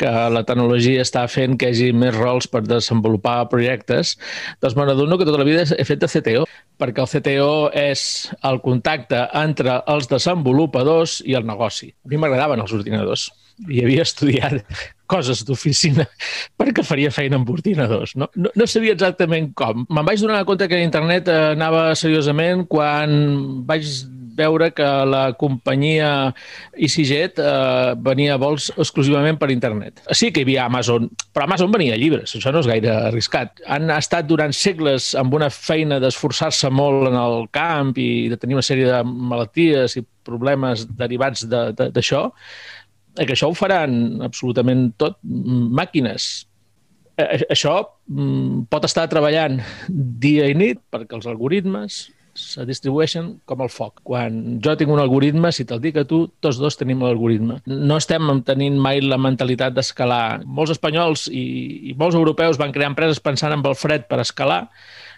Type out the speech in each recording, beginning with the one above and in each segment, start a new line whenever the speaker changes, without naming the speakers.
que la tecnologia està fent que hi hagi més rols per desenvolupar projectes, doncs me n'adono que tota la vida he fet de CTO, perquè el CTO és el contacte entre els desenvolupadors i el negoci. A mi m'agradaven els ordinadors i havia estudiat coses d'oficina perquè faria feina amb ordinadors. No, no, no sabia exactament com. Me'n vaig donar compte que internet anava seriosament quan vaig veure que la companyia EasyJet eh, venia vols exclusivament per internet. Sí que hi havia Amazon, però Amazon venia llibres, això no és gaire arriscat. Han estat durant segles amb una feina d'esforçar-se molt en el camp i de tenir una sèrie de malalties i problemes derivats d'això, de, de, que això ho faran absolutament tot màquines. Això mm, pot estar treballant dia i nit perquè els algoritmes se distribueixen com el foc. Quan jo tinc un algoritme, si te'l dic a tu, tots dos tenim l'algoritme. No estem tenint mai la mentalitat d'escalar. Molts espanyols i, i molts europeus van crear empreses pensant en el fred per escalar.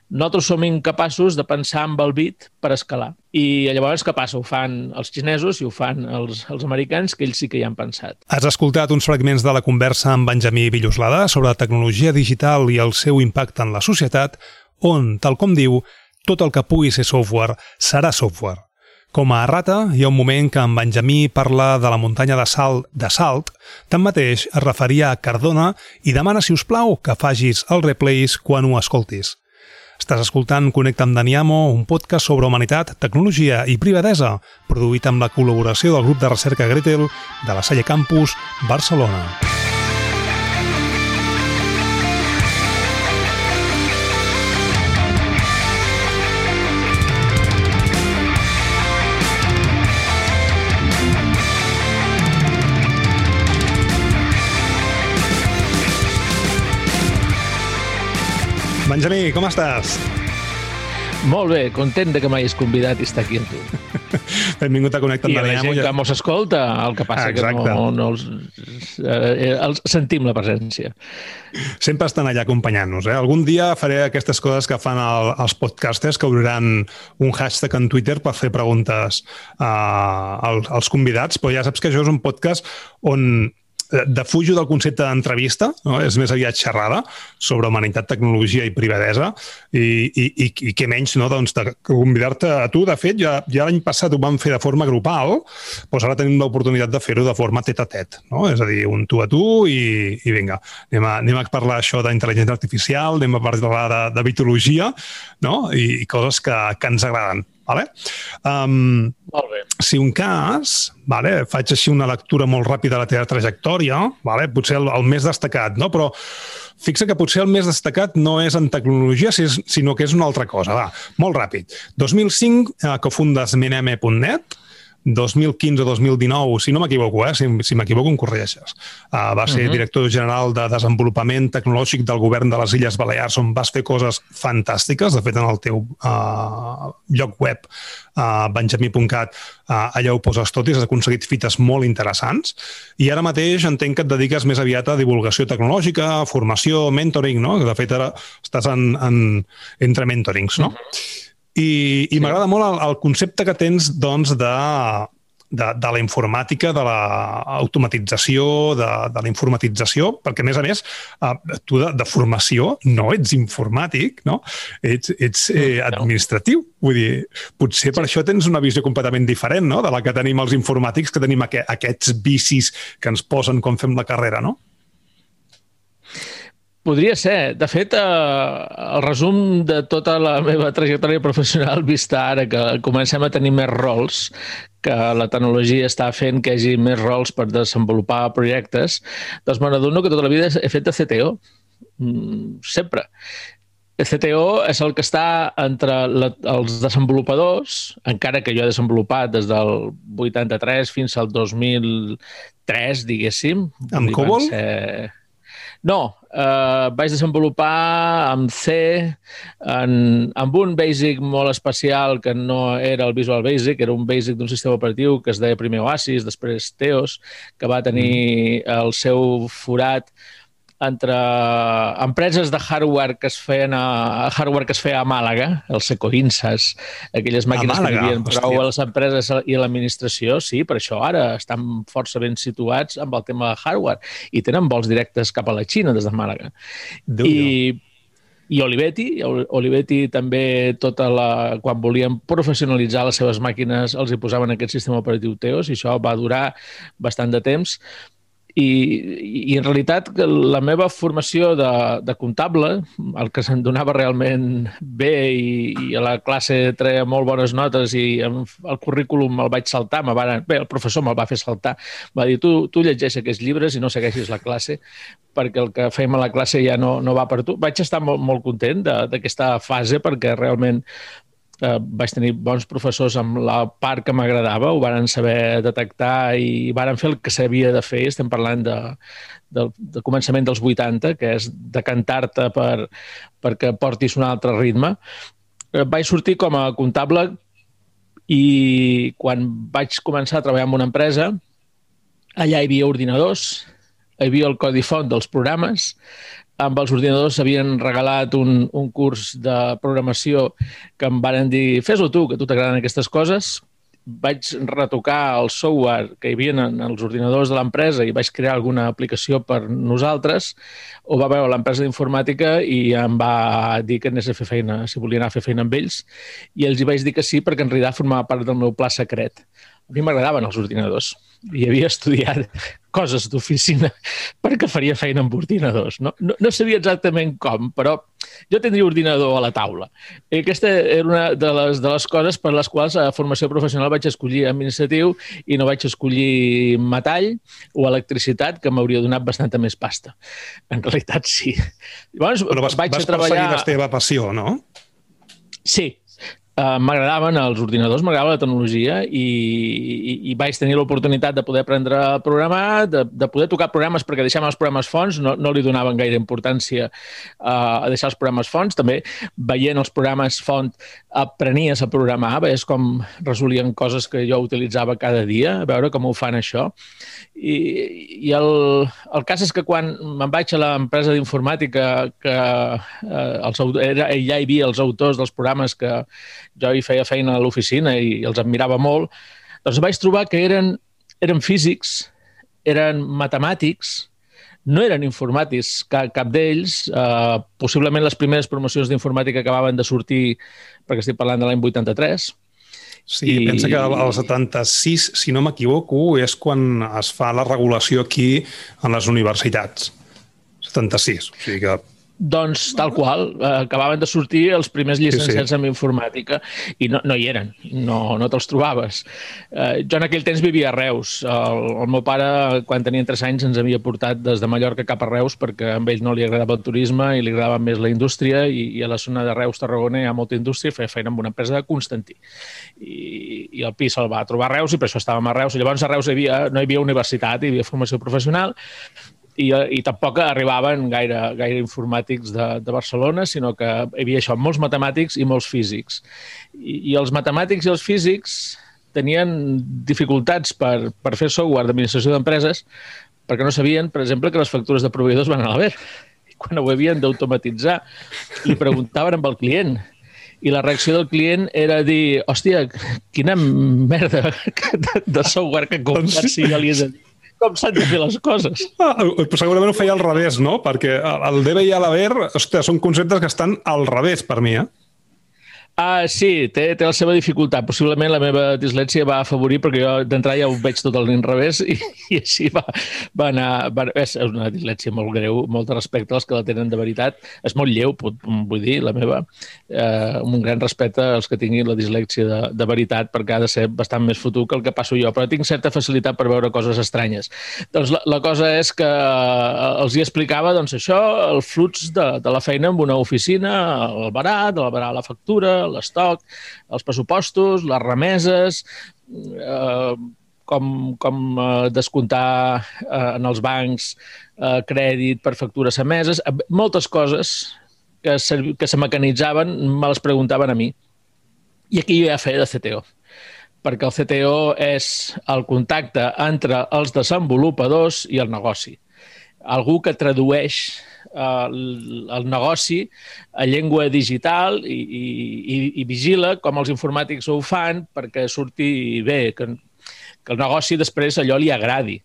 Nosaltres som incapaços de pensar en el bit per escalar. I llavors què passa? Ho fan els xinesos i ho fan els, els americans, que ells sí que hi han pensat.
Has escoltat uns fragments de la conversa amb Benjamí Villoslada sobre la tecnologia digital i el seu impacte en la societat, on, tal com diu, tot el que pugui ser software serà software. Com a errata, hi ha un moment que en Benjamí parla de la muntanya de salt de Salt, tanmateix es referia a Cardona i demana, si us plau, que fagis el replays quan ho escoltis. Estàs escoltant Connecta amb Daniamo, un podcast sobre humanitat, tecnologia i privadesa, produït amb la col·laboració del grup de recerca Gretel de la Salle Campus, Barcelona. Benjamí, com estàs?
Molt bé, content de que m'hagis convidat i estar aquí amb tu.
Benvingut a Connecta amb
I la gent que mos escolta, el que passa Exacte. que no, no els, eh, els sentim la presència.
Sempre estan allà acompanyant-nos. Eh? Algun dia faré aquestes coses que fan el, els podcasters que obriran un hashtag en Twitter per fer preguntes uh, als, als convidats, però ja saps que això és un podcast on Eh, defujo del concepte d'entrevista, no? és més aviat xerrada sobre humanitat, tecnologia i privadesa i, i, i, i què menys no? doncs, de convidar-te a tu. De fet, ja, ja l'any passat ho vam fer de forma grupal, doncs ara tenim l'oportunitat de fer-ho de forma tet a tet, no? és a dir, un tu a tu i, i vinga, anem a, anem a parlar això d'intel·ligència artificial, anem a parlar de, de mitologia no? I, i coses que, que ens agraden. Vale?
Um, molt bé.
Si un cas, vale, faig així una lectura molt ràpida de la teva trajectòria, vale, potser el, el més destacat, no? però fixa que potser el més destacat no és en tecnologia, sinó que és una altra cosa. Va, molt ràpid. 2005, eh, que fundes meneme.net, 2015-2019, si no m'equivoco, eh? si, si m'equivoco em corregeixes, uh, va ser uh -huh. director general de desenvolupament tecnològic del govern de les Illes Balears, on vas fer coses fantàstiques. De fet, en el teu uh, lloc web, uh, benjamí.cat, uh, allà ho poses tot i has aconseguit fites molt interessants. I ara mateix entenc que et dediques més aviat a divulgació tecnològica, formació, mentoring, no? De fet, ara estàs en, en, entre mentorings, no? Uh -huh. I, i sí. m'agrada molt el, el concepte que tens doncs, de, de, de la informàtica, de l'automatització, de, de la informatització, perquè, a més a més, eh, tu de, de formació no ets informàtic, no? Ets, ets eh, administratiu. Vull dir, potser per això tens una visió completament diferent no? de la que tenim els informàtics, que tenim aqu aquests vicis que ens posen quan fem la carrera, no?
Podria ser. De fet, eh, el resum de tota la meva trajectòria professional vista ara que comencem a tenir més rols, que la tecnologia està fent que hi hagi més rols per desenvolupar projectes, doncs me n'adono que tota la vida he fet de CTO. Mm, sempre. El CTO és el que està entre la, els desenvolupadors, encara que jo he desenvolupat des del 83 fins al 2003, diguéssim.
Amb COBOL?
Ser... No, eh, vaig desenvolupar amb C, en, amb un basic molt especial que no era el Visual Basic, era un basic d'un sistema operatiu que es deia primer Oasis, després Teos, que va tenir el seu forat entre empreses de hardware que es feien a, hardware que es feia a Màlaga, els Ecoinsas, aquelles màquines que havien prou a les empreses i a l'administració, sí, per això ara estan força ben situats amb el tema de hardware i tenen vols directes cap a la Xina des de Màlaga. Déu I, i Olivetti, Olivetti també tota la, quan volien professionalitzar les seves màquines els hi posaven aquest sistema operatiu Teos i això va durar bastant de temps i, i en realitat la meva formació de, de comptable, el que se'n donava realment bé i, i a la classe treia molt bones notes i el currículum el vaig saltar, me van, bé, el professor me'l va fer saltar, va dir tu, tu llegeix aquests llibres i no segueixis la classe perquè el que fèiem a la classe ja no, no va per tu. Vaig estar molt, molt content d'aquesta fase perquè realment eh, vaig tenir bons professors amb la part que m'agradava, ho varen saber detectar i varen fer el que s'havia de fer. Estem parlant de, de, de començament dels 80, que és decantar-te per, perquè portis un altre ritme. Eh, vaig sortir com a comptable i quan vaig començar a treballar en una empresa, allà hi havia ordinadors, hi havia el codi font dels programes, amb els ordinadors s'havien regalat un, un curs de programació que em varen dir fes-ho tu, que a tu t'agraden aquestes coses. Vaig retocar el software que hi havia en els ordinadors de l'empresa i vaig crear alguna aplicació per nosaltres. Ho va veure l'empresa d'informàtica i em va dir que anés a fer feina, si volia anar a fer feina amb ells. I els hi vaig dir que sí, perquè en realitat formava part del meu pla secret. A mi m'agradaven els ordinadors i havia estudiat coses d'oficina perquè faria feina amb ordinadors. No, no, no sabia exactament com, però jo tindria ordinador a la taula. I aquesta era una de les, de les coses per les quals a formació professional vaig escollir administratiu i no vaig escollir metall o electricitat, que m'hauria donat bastanta més pasta. En realitat, sí.
Llavors, però vas, vaig vas treballar... la teva passió, no?
Sí, Uh, m'agradaven els ordinadors, m'agradava la tecnologia i, i, i vaig tenir l'oportunitat de poder aprendre a programar, de, de poder tocar programes perquè deixàvem els programes fonts, no, no li donaven gaire importància uh, a deixar els programes fonts. També veient els programes font aprenies a programar, veies com resolien coses que jo utilitzava cada dia, a veure com ho fan això. I, i el, el cas és que quan me'n vaig a l'empresa d'informàtica que eh, els, era, ja hi havia els autors dels programes que jo hi feia feina a l'oficina i els admirava molt, doncs vaig trobar que eren, eren físics, eren matemàtics, no eren informàtics, cap, cap d'ells. Eh, possiblement les primeres promocions d'informàtica acabaven de sortir, perquè estic parlant de l'any 83,
Sí, I... pensa que al 76, si no m'equivoco, és quan es fa la regulació aquí en les universitats. 76, o sigui que
doncs tal qual, eh, acabaven de sortir els primers llicenciats sí, sí. en informàtica i no, no hi eren, no, no te'ls trobaves. Eh, jo en aquell temps vivia a Reus. El, el meu pare, quan tenia 3 anys, ens havia portat des de Mallorca cap a Reus perquè a ell no li agradava el turisme i li agradava més la indústria i, i a la zona de Reus-Tarragona hi ha molta indústria, feia feina amb una empresa de Constantí. I, i el pis se'l va trobar a Reus i per això estàvem a Reus. I llavors a Reus hi havia, no hi havia universitat, hi havia formació professional i, i tampoc arribaven gaire, gaire informàtics de, de Barcelona, sinó que hi havia això, molts matemàtics i molts físics. I, i els matemàtics i els físics tenien dificultats per, per fer software d'administració d'empreses perquè no sabien, per exemple, que les factures de proveïdors van a l'haver. I quan ho havien d'automatitzar, li preguntaven amb el client i la reacció del client era dir, hòstia, quina merda de, software que he comprat doncs si ja li he de dir com s'han de fer les coses.
Ah, segurament ho feia al revés, no? Perquè el debe i l'haver, ostres, són conceptes que estan al revés per mi, eh?
Ah, sí, té, té la seva dificultat. Possiblement la meva dislèxia va afavorir, perquè jo d'entrada ja ho veig tot al revés, i, i així va, va anar... Va, és una dislèxia molt greu, molt de respecte als que la tenen de veritat. És molt lleu, vull dir, la meva. Eh, un gran respecte als que tinguin la dislèxia de, de veritat, perquè ha de ser bastant més fotut que el que passo jo, però tinc certa facilitat per veure coses estranyes. Doncs la, la cosa és que eh, els hi explicava doncs, això, el flux de, de la feina en una oficina, el barat, el barat, la factura, l'estoc, els pressupostos, les remeses, eh, com, com eh, descomptar eh, en els bancs eh, crèdit per factures emeses, eh, moltes coses que, que se mecanitzaven me les preguntaven a mi. I aquí jo ja feia de CTO perquè el CTO és el contacte entre els desenvolupadors i el negoci. algú que tradueix el, el negoci a llengua digital i, i, i vigila com els informàtics ho fan perquè surti bé, que, que el negoci després allò li agradi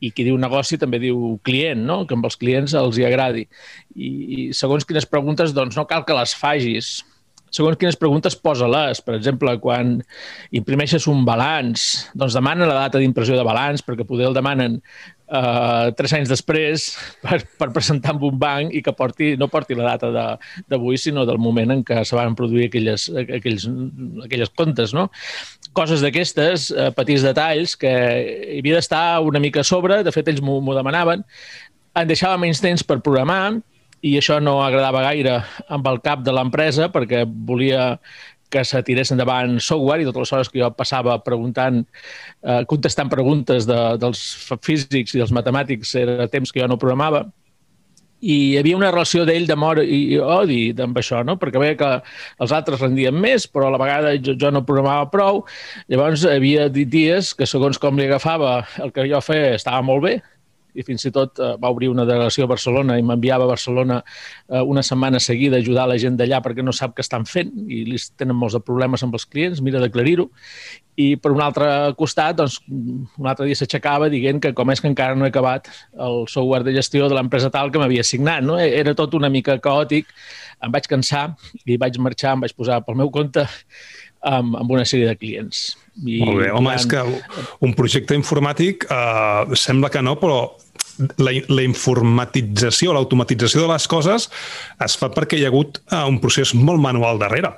i qui diu negoci també diu client, no? que amb els clients els hi agradi. I, i segons quines preguntes, doncs no cal que les fagis, segons quines preguntes posa-les. Per exemple, quan imprimeixes un balanç, doncs demana la data d'impressió de balanç, perquè poder el demanen uh, tres anys després per, per presentar en un banc i que porti, no porti la data d'avui, sinó del moment en què se van produir aquelles, aquells, aquelles comptes. No? Coses d'aquestes, uh, petits detalls, que hi havia d'estar una mica a sobre, de fet ells m'ho demanaven, em deixava menys temps per programar, i això no agradava gaire amb el cap de l'empresa perquè volia que se tirés endavant software i totes les hores que jo passava preguntant, eh, contestant preguntes de, dels físics i dels matemàtics era temps que jo no programava i hi havia una relació d'ell d'amor i odi amb això, no? perquè veia que els altres rendien més, però a la vegada jo, jo no programava prou. Llavors, havia dies que, segons com li agafava el que jo feia, estava molt bé, i fins i tot eh, va obrir una delegació a Barcelona i m'enviava a Barcelona eh, una setmana seguida a ajudar la gent d'allà perquè no sap què estan fent i li tenen molts de problemes amb els clients, mira d'aclarir-ho. I per un altre costat, doncs, un altre dia s'aixecava dient que com és que encara no he acabat el software de gestió de l'empresa tal que m'havia assignat. No? Era tot una mica caòtic, em vaig cansar i vaig marxar, em vaig posar pel meu compte amb, amb una sèrie de clients.
I Molt bé. Home, és que un projecte informàtic eh, sembla que no, però la, la informatització, l'automatització de les coses es fa perquè hi ha hagut uh, un procés molt manual darrere.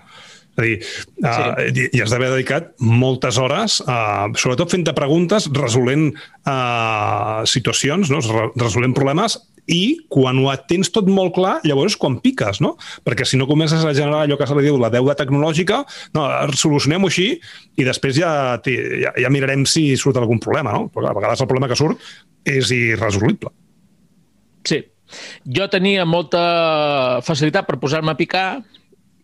És a dir, uh, sí. i has d'haver dedicat moltes hores, uh, sobretot fent-te preguntes, resolent uh, situacions, no? resolent problemes, i quan ho tens tot molt clar, llavors quan piques, no? Perquè si no comences a generar allò que se li diu la deuda tecnològica, no, solucionem-ho així i després ja, ja, ja mirarem si surt algun problema, no? Perquè a vegades el problema que surt és irresoluble.
Sí. Jo tenia molta facilitat per posar-me a picar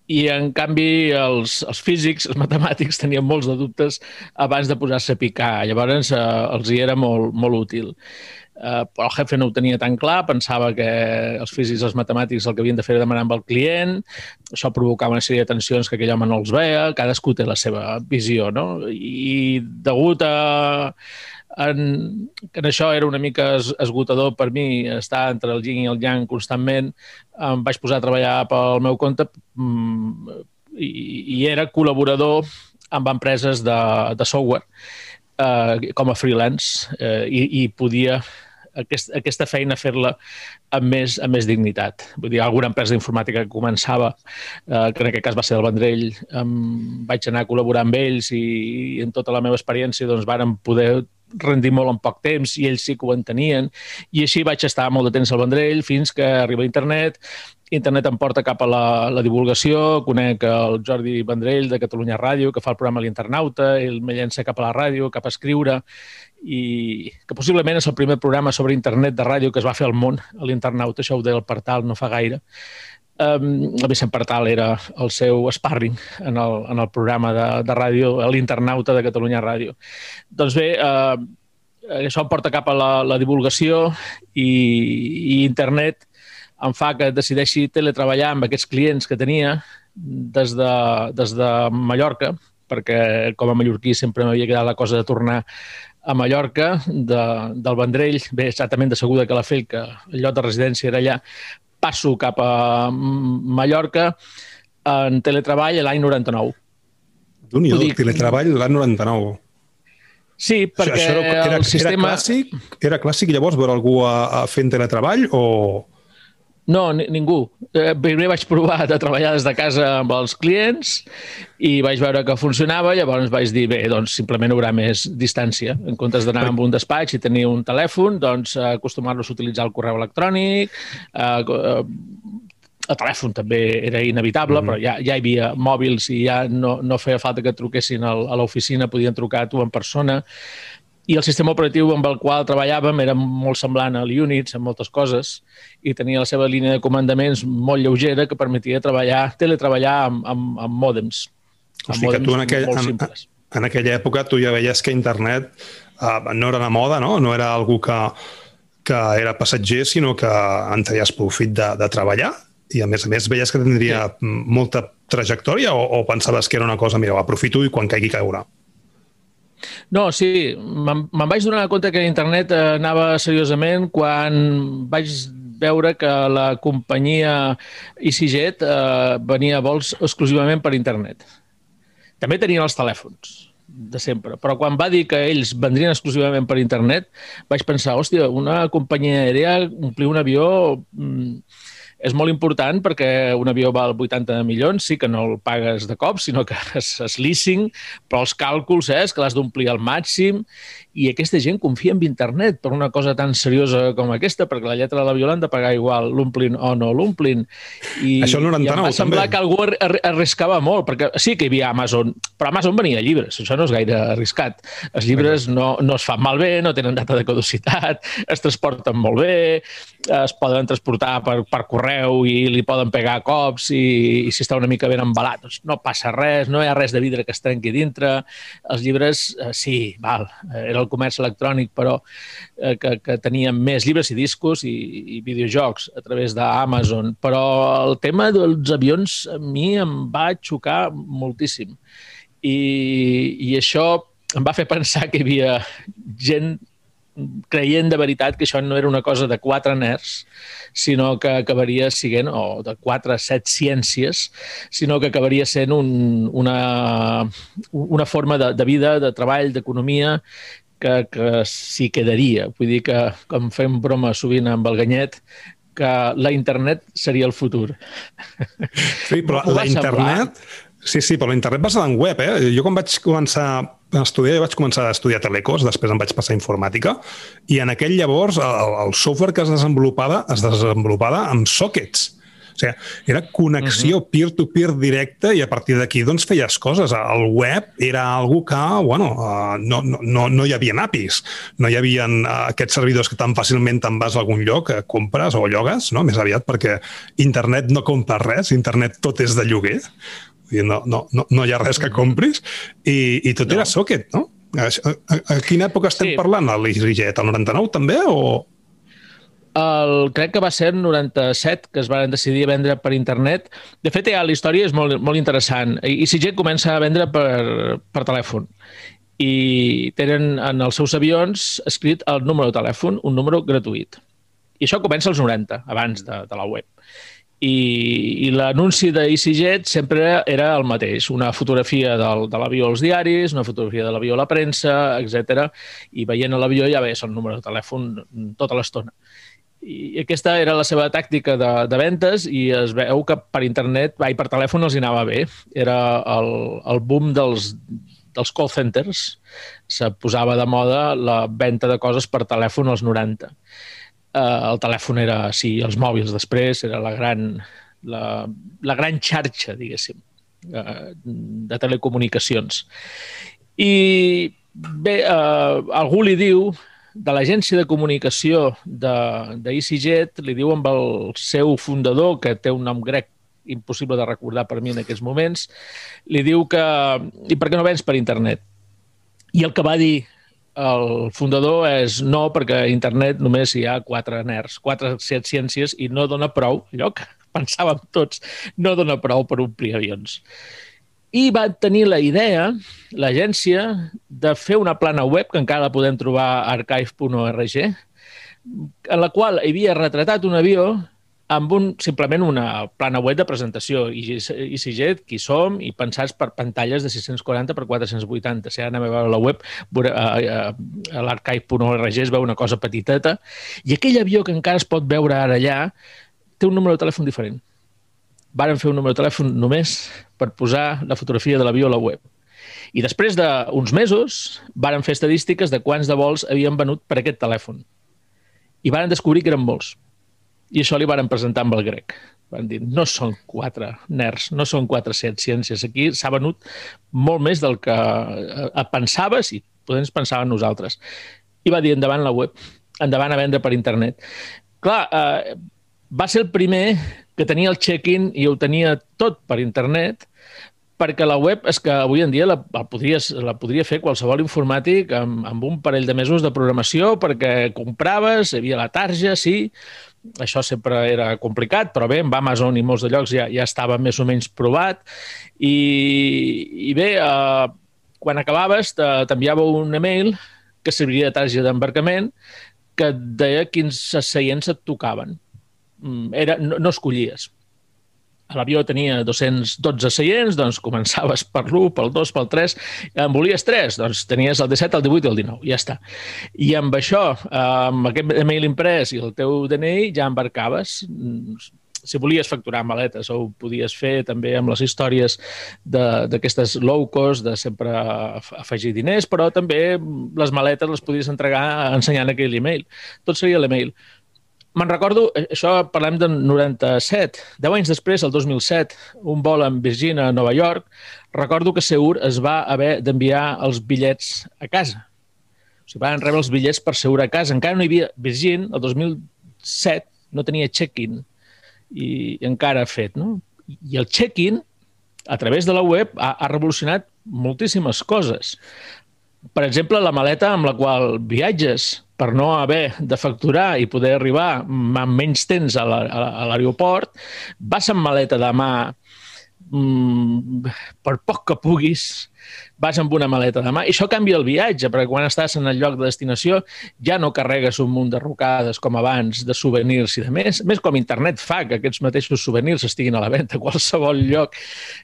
i, en canvi, els, els físics, els matemàtics, tenien molts de dubtes abans de posar-se a picar. Llavors, eh, els hi era molt, molt útil eh, però el jefe no ho tenia tan clar, pensava que els físics i els matemàtics el que havien de fer era demanar amb el client, això provocava una sèrie de tensions que aquell home no els veia, cadascú té la seva visió, no? I degut a, en, que en això era una mica esgotador per mi, estar entre el yin i el yang constantment, em vaig posar a treballar pel meu compte mm, i, i era col·laborador amb empreses de, de software eh, com a freelance eh, i, i podia aquest, aquesta feina fer-la amb més, amb més dignitat. Vull dir, alguna empresa d'informàtica que començava, eh, que en aquest cas va ser el Vendrell, em vaig anar a col·laborar amb ells i, i en tota la meva experiència doncs, varen poder rendir molt en poc temps i ells sí que ho entenien. I així vaig estar molt de temps al Vendrell fins que arriba internet. Internet em porta cap a la, la divulgació, conec el Jordi Vendrell de Catalunya Ràdio, que fa el programa L'Internauta, ell me llença cap a la ràdio, cap a escriure, i que possiblement és el primer programa sobre internet de ràdio que es va fer al món, l'Internauta, això ho deia el Partal no fa gaire. Um, el Vicent Partal era el seu sparring en el, en el programa de, de ràdio, l'Internauta de Catalunya Ràdio. Doncs bé, uh, això em porta cap a la, la divulgació i, i internet em fa que decideixi teletreballar amb aquests clients que tenia des de, des de Mallorca, perquè com a mallorquí sempre m'havia quedat la cosa de tornar a Mallorca, de, del Vendrell, bé, exactament de Seguda que la Fel, que el lloc de residència era allà, passo cap a Mallorca en teletreball l'any 99.
d'un i teletreball l'any 99.
Sí, perquè això, això era, era, el sistema...
Era clàssic, era clàssic llavors veure algú a, a fent teletreball o...
No, ni, ningú. Eh, primer vaig provar de treballar des de casa amb els clients i vaig veure que funcionava, llavors vaig dir, bé, doncs simplement haurà més distància. En comptes d'anar amb un despatx i tenir un telèfon, doncs acostumar-los a utilitzar el correu electrònic, eh, eh, el telèfon també era inevitable, mm -hmm. però ja, ja hi havia mòbils i ja no, no feia falta que truquessin a l'oficina, podien trucar tu en persona i el sistema operatiu amb el qual treballàvem era molt semblant a l'Unix en moltes coses i tenia la seva línia de comandaments molt lleugera que permetia treballar, teletreballar amb, amb, amb mòdems.
O sigui que tu en, aquell, en, en aquella època tu ja veies que internet uh, no era una moda, no? No era algú que, que era passatger, sinó que en treies profit de, de treballar i a més a més veies que tindria sí. molta trajectòria o, o pensaves que era una cosa, mira, aprofito i quan caigui caurà?
No, sí, me'n vaig donar compte que internet anava seriosament quan vaig veure que la companyia EasyJet eh, venia vols exclusivament per internet. També tenien els telèfons de sempre, però quan va dir que ells vendrien exclusivament per internet, vaig pensar, hòstia, una companyia aèria omplir un avió... Mm, és molt important perquè un avió val 80 milions, sí que no el pagues de cop, sinó que és, és leasing, però els càlculs eh, és que l'has d'omplir al màxim i aquesta gent confia en internet per una cosa tan seriosa com aquesta, perquè la lletra de l'avió l'han de pagar igual, l'omplin o no l'omplin.
I, Això el 99 i em va
semblar
també.
que algú arriscava molt, perquè sí que hi havia Amazon, però Amazon venia llibres, això no és gaire arriscat. Els llibres no, no es fan malbé, no tenen data de caducitat, es transporten molt bé, es poden transportar per, per correu i li poden pegar cops i, i si està una mica ben embalat, doncs no passa res, no hi ha res de vidre que es trenqui dintre. Els llibres, eh, sí, val, era el el comerç electrònic, però eh, que, que tenia més llibres i discos i, i videojocs a través d'Amazon. Però el tema dels avions a mi em va xocar moltíssim. I, i això em va fer pensar que hi havia gent creient de veritat que això no era una cosa de quatre nerds, sinó que acabaria sent, o de quatre, set ciències, sinó que acabaria sent un, una, una forma de, de vida, de treball, d'economia, que, que s'hi quedaria. Vull dir que, com fem broma sovint amb el Ganyet, que la internet seria el futur.
Sí, però la internet... Sí, sí, però la internet basada en web, eh? Jo quan vaig començar a estudiar, jo vaig començar a estudiar telecos, després em vaig passar a informàtica, i en aquell llavors el, el software que es desenvolupava es desenvolupava amb sockets o sigui, era connexió peer-to-peer -peer directa i a partir d'aquí doncs, feies coses. El web era algo que, bueno, uh, no, no, no hi havia APIs, no hi havia uh, aquests servidors que tan fàcilment te'n vas a algun lloc, uh, compres o llogues, no? més aviat perquè internet no compres res, internet tot és de lloguer, no, no, no, no hi ha res que compris, i, i tot no. era socket, no? A, a, a quina època estem sí. parlant? A l'EasyJet? El 99 també? O,
el, crec que va ser el 97 que es van decidir a vendre per internet. De fet, ja la història és molt, molt interessant. I EasyJet comença a vendre per, per telèfon i tenen en els seus avions escrit el número de telèfon, un número gratuït. I això comença als 90, abans de, de la web. I, i l'anunci d'EasyJet sempre era el mateix, una fotografia del, de l'avió als diaris, una fotografia de l'avió a la premsa, etc. I veient l'avió ja veies el número de telèfon tota l'estona. I aquesta era la seva tàctica de, de ventes i es veu que per internet, i per telèfon els hi anava bé. Era el, el boom dels, dels call centers. Se posava de moda la venda de coses per telèfon als 90. Eh, el telèfon era, sí, els mòbils després, era la gran, la, la gran xarxa, diguéssim, eh, de telecomunicacions. I bé, eh, algú li diu de l'agència de comunicació d'EasyJet, li diu amb el seu fundador, que té un nom grec impossible de recordar per mi en aquests moments, li diu que i per què no vens per internet? I el que va dir el fundador és no, perquè a internet només hi ha quatre nerds, quatre ciències i no dona prou, que pensàvem tots, no dona prou per omplir avions i va tenir la idea, l'agència, de fer una plana web, que encara la podem trobar a archive.org, en la qual havia retratat un avió amb un, simplement una plana web de presentació, EasyJet, qui som, i pensats per pantalles de 640 per 480. Si ara anem a veure la web, a l'archive.org es veu una cosa petiteta, i aquell avió que encara es pot veure ara allà té un número de telèfon diferent varen fer un número de telèfon només per posar la fotografia de l'avió a la web. I després d'uns mesos varen fer estadístiques de quants de vols havien venut per aquest telèfon. I varen descobrir que eren molts. I això li varen presentar amb el grec. Van dir, no són quatre nerds, no són quatre ciències. Aquí s'ha venut molt més del que eh, pensaves i podem pensar en nosaltres. I va dir, endavant la web, endavant a vendre per internet. Clar, eh, va ser el primer que tenia el check-in i ho tenia tot per internet, perquè la web és que avui en dia la, la, podries, la podria fer qualsevol informàtic amb, amb un parell de mesos de programació perquè compraves, hi havia la tarja, sí, això sempre era complicat, però bé, amb Amazon i molts de llocs ja, ja estava més o menys provat. I, i bé, eh, quan acabaves t'enviava un email que serviria de targeta d'embarcament que et deia quins seients et tocaven. Mm, era, no, no escollies l'avió tenia 212 seients, doncs començaves per l'1, pel 2, pel 3, en volies 3, doncs tenies el 17, el 18 i el 19, ja està. I amb això, amb aquest email imprès i el teu DNI, ja embarcaves si volies facturar maletes o ho podies fer també amb les històries d'aquestes low cost, de sempre afegir diners, però també les maletes les podies entregar ensenyant aquell email. Tot seria l'email. Me'n recordo, eh, això parlem de 97, 10 anys després, el 2007, un vol amb Virginia a Nova York, recordo que Seur es va haver d'enviar els bitllets a casa. O sigui, van rebre els bitllets per Seur a casa. Encara no hi havia Virgin, el 2007 no tenia check-in i, i encara ha fet, no? I el check-in, a través de la web, ha, ha revolucionat moltíssimes coses. Per exemple, la maleta amb la qual viatges per no haver de facturar i poder arribar amb menys temps a l'aeroport, vas amb maleta de mà mm, per poc que puguis, vas amb una maleta de mà. I això canvia el viatge, perquè quan estàs en el lloc de destinació ja no carregues un munt de rocades com abans, de souvenirs i de més. Més com internet fa que aquests mateixos souvenirs estiguin a la venda a qualsevol lloc.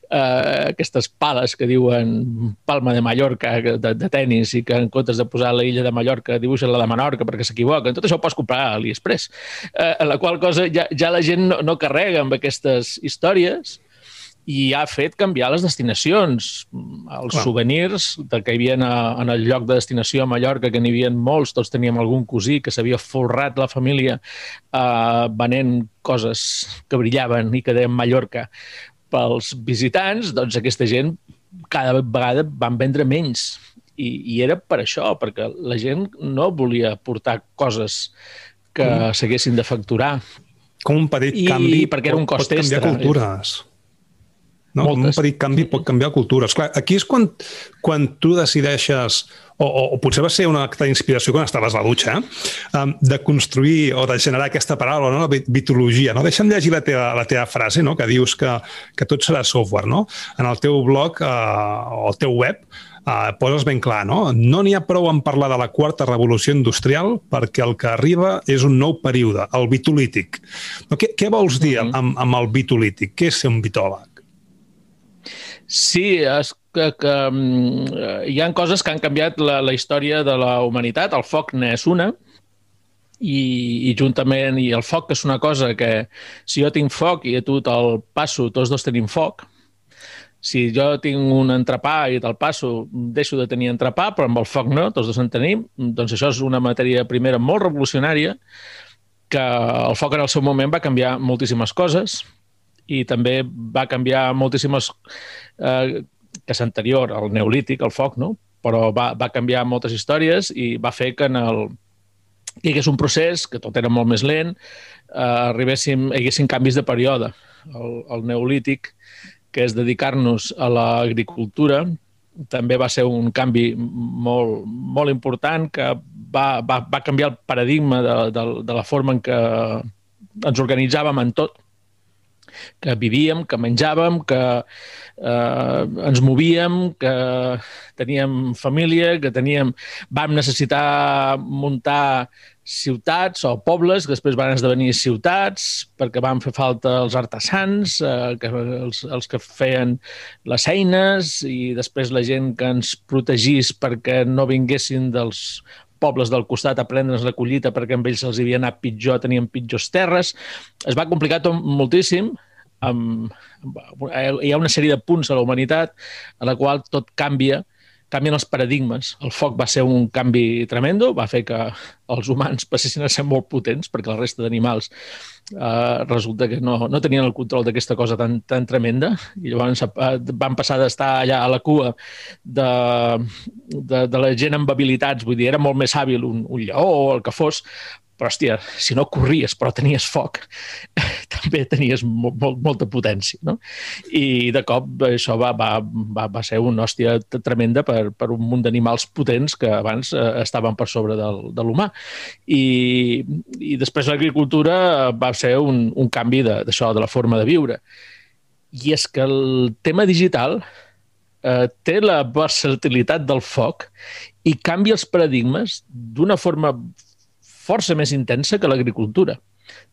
Eh, aquestes pales que diuen Palma de Mallorca de, de tennis i que en comptes de posar la illa de Mallorca dibuixen la de Menorca perquè s'equivoquen. Tot això ho pots comprar a AliExpress. Eh, en la qual cosa ja, ja la gent no, no carrega amb aquestes històries i ha fet canviar les destinacions. Els Clar. souvenirs de que hi havia a, en el lloc de destinació a Mallorca, que n'hi havia molts, tots teníem algun cosí que s'havia forrat la família eh, venent coses que brillaven i que deien Mallorca pels visitants, doncs aquesta gent cada vegada van vendre menys. I, i era per això, perquè la gent no volia portar coses que mm. s'haguessin de facturar.
Com un petit I, canvi
perquè era un cost
pot canviar
extra.
cultures. No? Un petit canvi pot canviar cultures. Clar, aquí és quan, quan tu decideixes, o, o, o potser va ser una acte d'inspiració quan estaves a la dutxa, eh? de construir o de generar aquesta paraula, no? la bitologia. No? Deixa'm llegir la teva, la teva frase, no? que dius que, que tot serà software. No? En el teu blog eh, o el teu web eh, poses ben clar, no? No n'hi ha prou en parlar de la quarta revolució industrial perquè el que arriba és un nou període, el bitolític. No, què, què vols dir mm -hmm. amb, amb el bitolític? Què és ser un bitòleg?
Sí, és que, que um, hi han coses que han canviat la, la història de la humanitat. El foc n'és una, i, i juntament, i el foc, que és una cosa que si jo tinc foc i a tu te'l passo, tots dos tenim foc, si jo tinc un entrepà i te'l passo, deixo de tenir entrepà, però amb el foc no, tots dos en tenim, doncs això és una matèria primera molt revolucionària, que el foc en el seu moment va canviar moltíssimes coses, i també va canviar moltíssimes... Eh, que és anterior al neolític, al foc, no? però va, va canviar moltes històries i va fer que en el que hi hagués un procés, que tot era molt més lent, eh, arribéssim, hi haguessin canvis de període. El, el neolític, que és dedicar-nos a l'agricultura, també va ser un canvi molt, molt important que va, va, va canviar el paradigma de, de, de la forma en què ens organitzàvem en tot que vivíem, que menjàvem, que eh, ens movíem, que teníem família, que teníem... Vam necessitar muntar ciutats o pobles que després van esdevenir ciutats perquè van fer falta els artesans, eh, que, els, els que feien les eines i després la gent que ens protegís perquè no vinguessin dels pobles del costat a prendre's la collita perquè amb ells els havia anat pitjor, tenien pitjors terres. Es va complicar tot moltíssim. Amb, hi ha una sèrie de punts a la humanitat a la qual tot canvia canvien els paradigmes. El foc va ser un canvi tremendo, va fer que els humans passessin a ser molt potents, perquè la resta d'animals eh, resulta que no, no tenien el control d'aquesta cosa tan, tan tremenda, i llavors eh, van passar d'estar allà a la cua de, de, de la gent amb habilitats, vull dir, era molt més hàbil un, un lleó o el que fos, però, hòstia, si no corries però tenies foc, també tenies molt, molt, molta potència, no? I de cop això va, va, va, va ser una hòstia tremenda per, per un munt d'animals potents que abans eh, estaven per sobre del, de l'humà. I, I després l'agricultura va ser un, un canvi d'això, de, de la forma de viure. I és que el tema digital eh, té la versatilitat del foc i canvia els paradigmes d'una forma força més intensa que l'agricultura.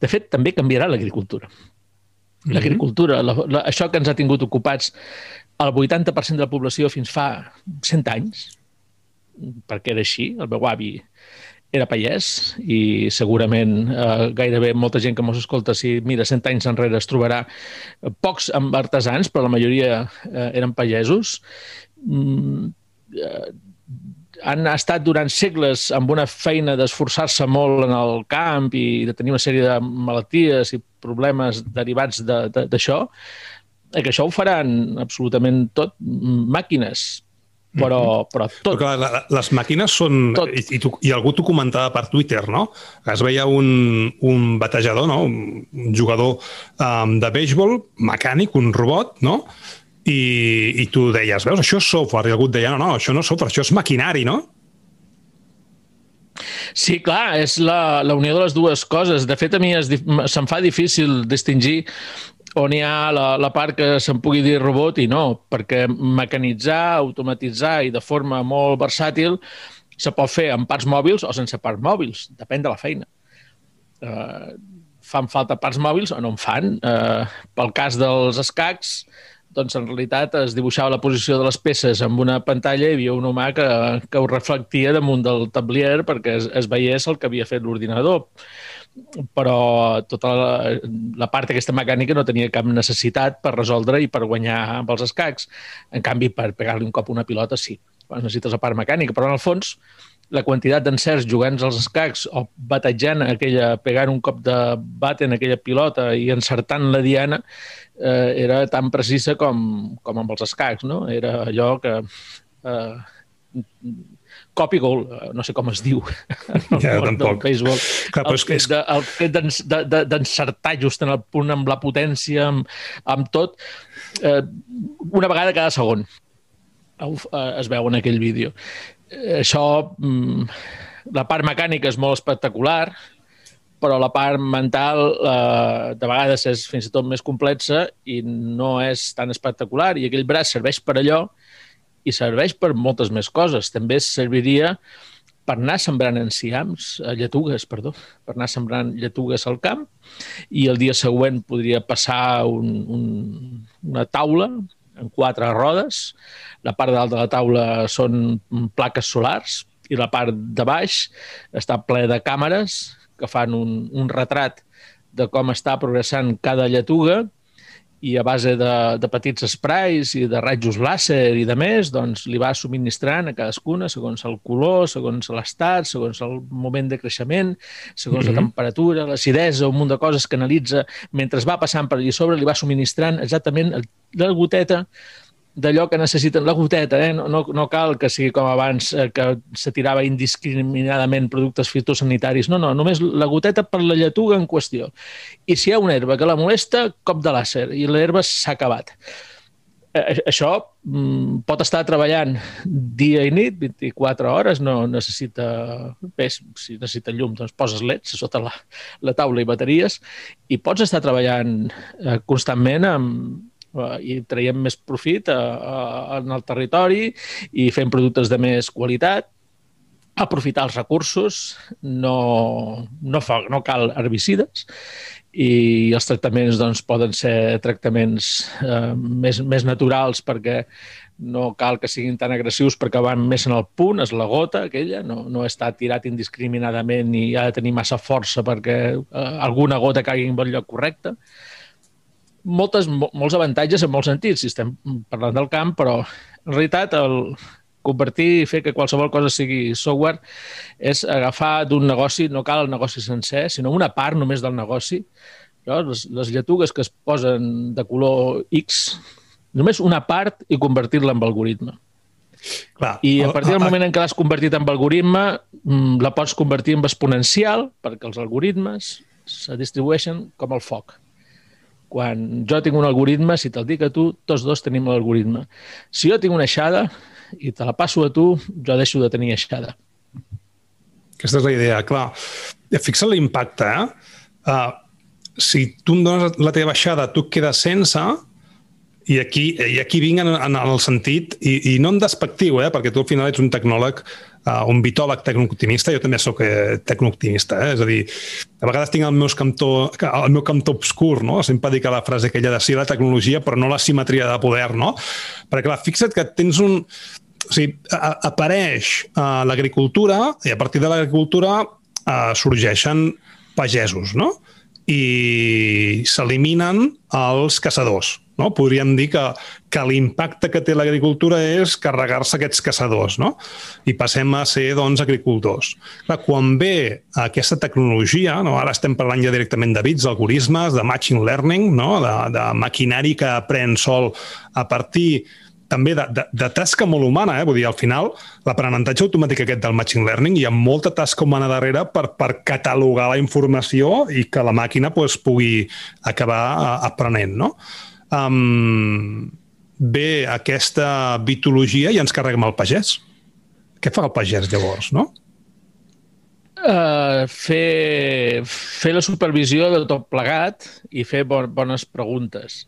De fet, també canviarà l'agricultura. Mhm. L'agricultura, la, la, això que ens ha tingut ocupats el 80% de la població fins fa 100 anys, perquè era així, el meu avi era pagès i segurament eh, gairebé molta gent que mos escolta, si mira 100 anys enrere es trobarà pocs amb artesans, però la majoria eh, eren pagesos. Mm, eh, han estat durant segles amb una feina d'esforçar-se molt en el camp i de tenir una sèrie de malalties i problemes derivats d'això, de, que això ho faran absolutament tot màquines, però, -hmm. però tot.
Però clar, les màquines són... Tot. I, i, tu, I algú t'ho comentava per Twitter, no? Es veia un, un batejador, no? un, un jugador um, de béisbol mecànic, un robot, no? I, i tu deies, veus, això és software, i algú et deia, no, no, això no és software, això és maquinari, no?
Sí, clar, és la, la unió de les dues coses. De fet, a mi se'm fa difícil distingir on hi ha la, la part que se'n pugui dir robot i no, perquè mecanitzar, automatitzar i de forma molt versàtil se pot fer amb parts mòbils o sense parts mòbils, depèn de la feina. Uh, fan falta parts mòbils o no en fan. Uh, pel cas dels escacs, doncs en realitat es dibuixava la posició de les peces amb una pantalla i hi havia un humà que, que ho reflectia damunt del tablier perquè es, es veiés el que havia fet l'ordinador. Però tota la, la part aquesta mecànica no tenia cap necessitat per resoldre i per guanyar amb els escacs. En canvi, per pegar-li un cop una pilota, sí. Necessites la part mecànica, però en el fons la quantitat d'encerts jugant als escacs o batejant aquella, pegant un cop de bate en aquella pilota i encertant la diana eh, era tan precisa com, com amb els escacs, no? Era allò que... Eh, copy goal, eh, no sé com es diu
ja, tampoc.
béisbol. Clar, el, fet de, el fet d'encertar just en el punt amb la potència, amb, amb tot, eh, una vegada cada segon es veu en aquell vídeo això, mm, la part mecànica és molt espectacular, però la part mental eh, de vegades és fins i tot més complexa i no és tan espectacular. I aquell braç serveix per allò i serveix per moltes més coses. També serviria per anar sembrant enciams, eh, lletugues, perdó, per anar sembrant lletugues al camp i el dia següent podria passar un, un, una taula en quatre rodes. La part dalt de la taula són plaques solars i la part de baix està ple de càmeres que fan un, un retrat de com està progressant cada lletuga i a base de, de petits sprays i de rajos làser i de més, doncs li va subministrant a cadascuna segons el color, segons l'estat, segons el moment de creixement, segons mm -hmm. la mhm. temperatura, l'acidesa, un munt de coses que analitza mentre va passant per allà sobre, li va subministrant exactament la goteta d'allò que necessiten la goteta, eh? no, no, no cal que sigui com abans, eh, que se tirava indiscriminadament productes fitosanitaris. No, no, només la goteta per la lletuga en qüestió. I si hi ha una herba que la molesta, cop de làser, i l'herba s'ha acabat. Eh, això mm, pot estar treballant dia i nit, 24 hores, no necessita... Bé, si necessita llum, doncs poses leds sota la, la taula i bateries i pots estar treballant eh, constantment amb, i traiem més profit uh, uh, en el territori i fem productes de més qualitat, aprofitar els recursos, no, no, fa, no cal herbicides i els tractaments doncs, poden ser tractaments eh, més, més naturals perquè no cal que siguin tan agressius perquè van més en el punt, és la gota aquella, no, no està tirat indiscriminadament i ha de tenir massa força perquè eh, alguna gota caigui en el lloc correcte moltes, molts avantatges en molts sentits, si estem parlant del camp, però en realitat el convertir i fer que qualsevol cosa sigui software és agafar d'un negoci, no cal el negoci sencer, sinó una part només del negoci. Les, les lletugues que es posen de color X, només una part i convertir-la en algoritme. Clar, I a partir del moment en què l'has convertit en algoritme, mm, la pots convertir en exponencial perquè els algoritmes se distribueixen com el foc. Quan jo tinc un algoritme, si te'l dic a tu, tots dos tenim l'algoritme. Si jo tinc una aixada i te la passo a tu, jo deixo de tenir aixada.
Aquesta és la idea, clar. Fixa't l'impacte, eh? Uh, si tu em dones la teva baixada, tu quedes sense, i aquí, i aquí vinc en, en el sentit, i, i no en despectiu, eh, perquè tu al final ets un tecnòleg, uh, un bitòleg tecnooptimista, jo també sóc eh, tecnooptimista, eh? és a dir, a vegades tinc el meu cantó, el meu cantó obscur, no? sempre dic la frase aquella de sí la tecnologia, però no la simetria de poder, no? Perquè clar, fixa't que tens un... O sigui, apareix uh, l'agricultura i a partir de l'agricultura uh, sorgeixen pagesos, no? I s'eliminen els caçadors. No? Podríem dir que, que l'impacte que té l'agricultura és carregar-se aquests caçadors no? i passem a ser doncs, agricultors. Clar, quan ve aquesta tecnologia, no? ara estem parlant ja directament de bits, d'algoritmes, de machine learning, no? de, de maquinari que aprèn sol a partir també de, de, de tasca molt humana, eh? vull dir, al final, l'aprenentatge automàtic aquest del machine learning, hi ha molta tasca humana darrere per, per catalogar la informació i que la màquina pues, pugui acabar eh, aprenent, no? Um, ve aquesta bitologia i ens carreguem el pagès. Què fa el pagès, llavors, no?
Uh, fer, fer la supervisió de tot plegat i fer bon, bones preguntes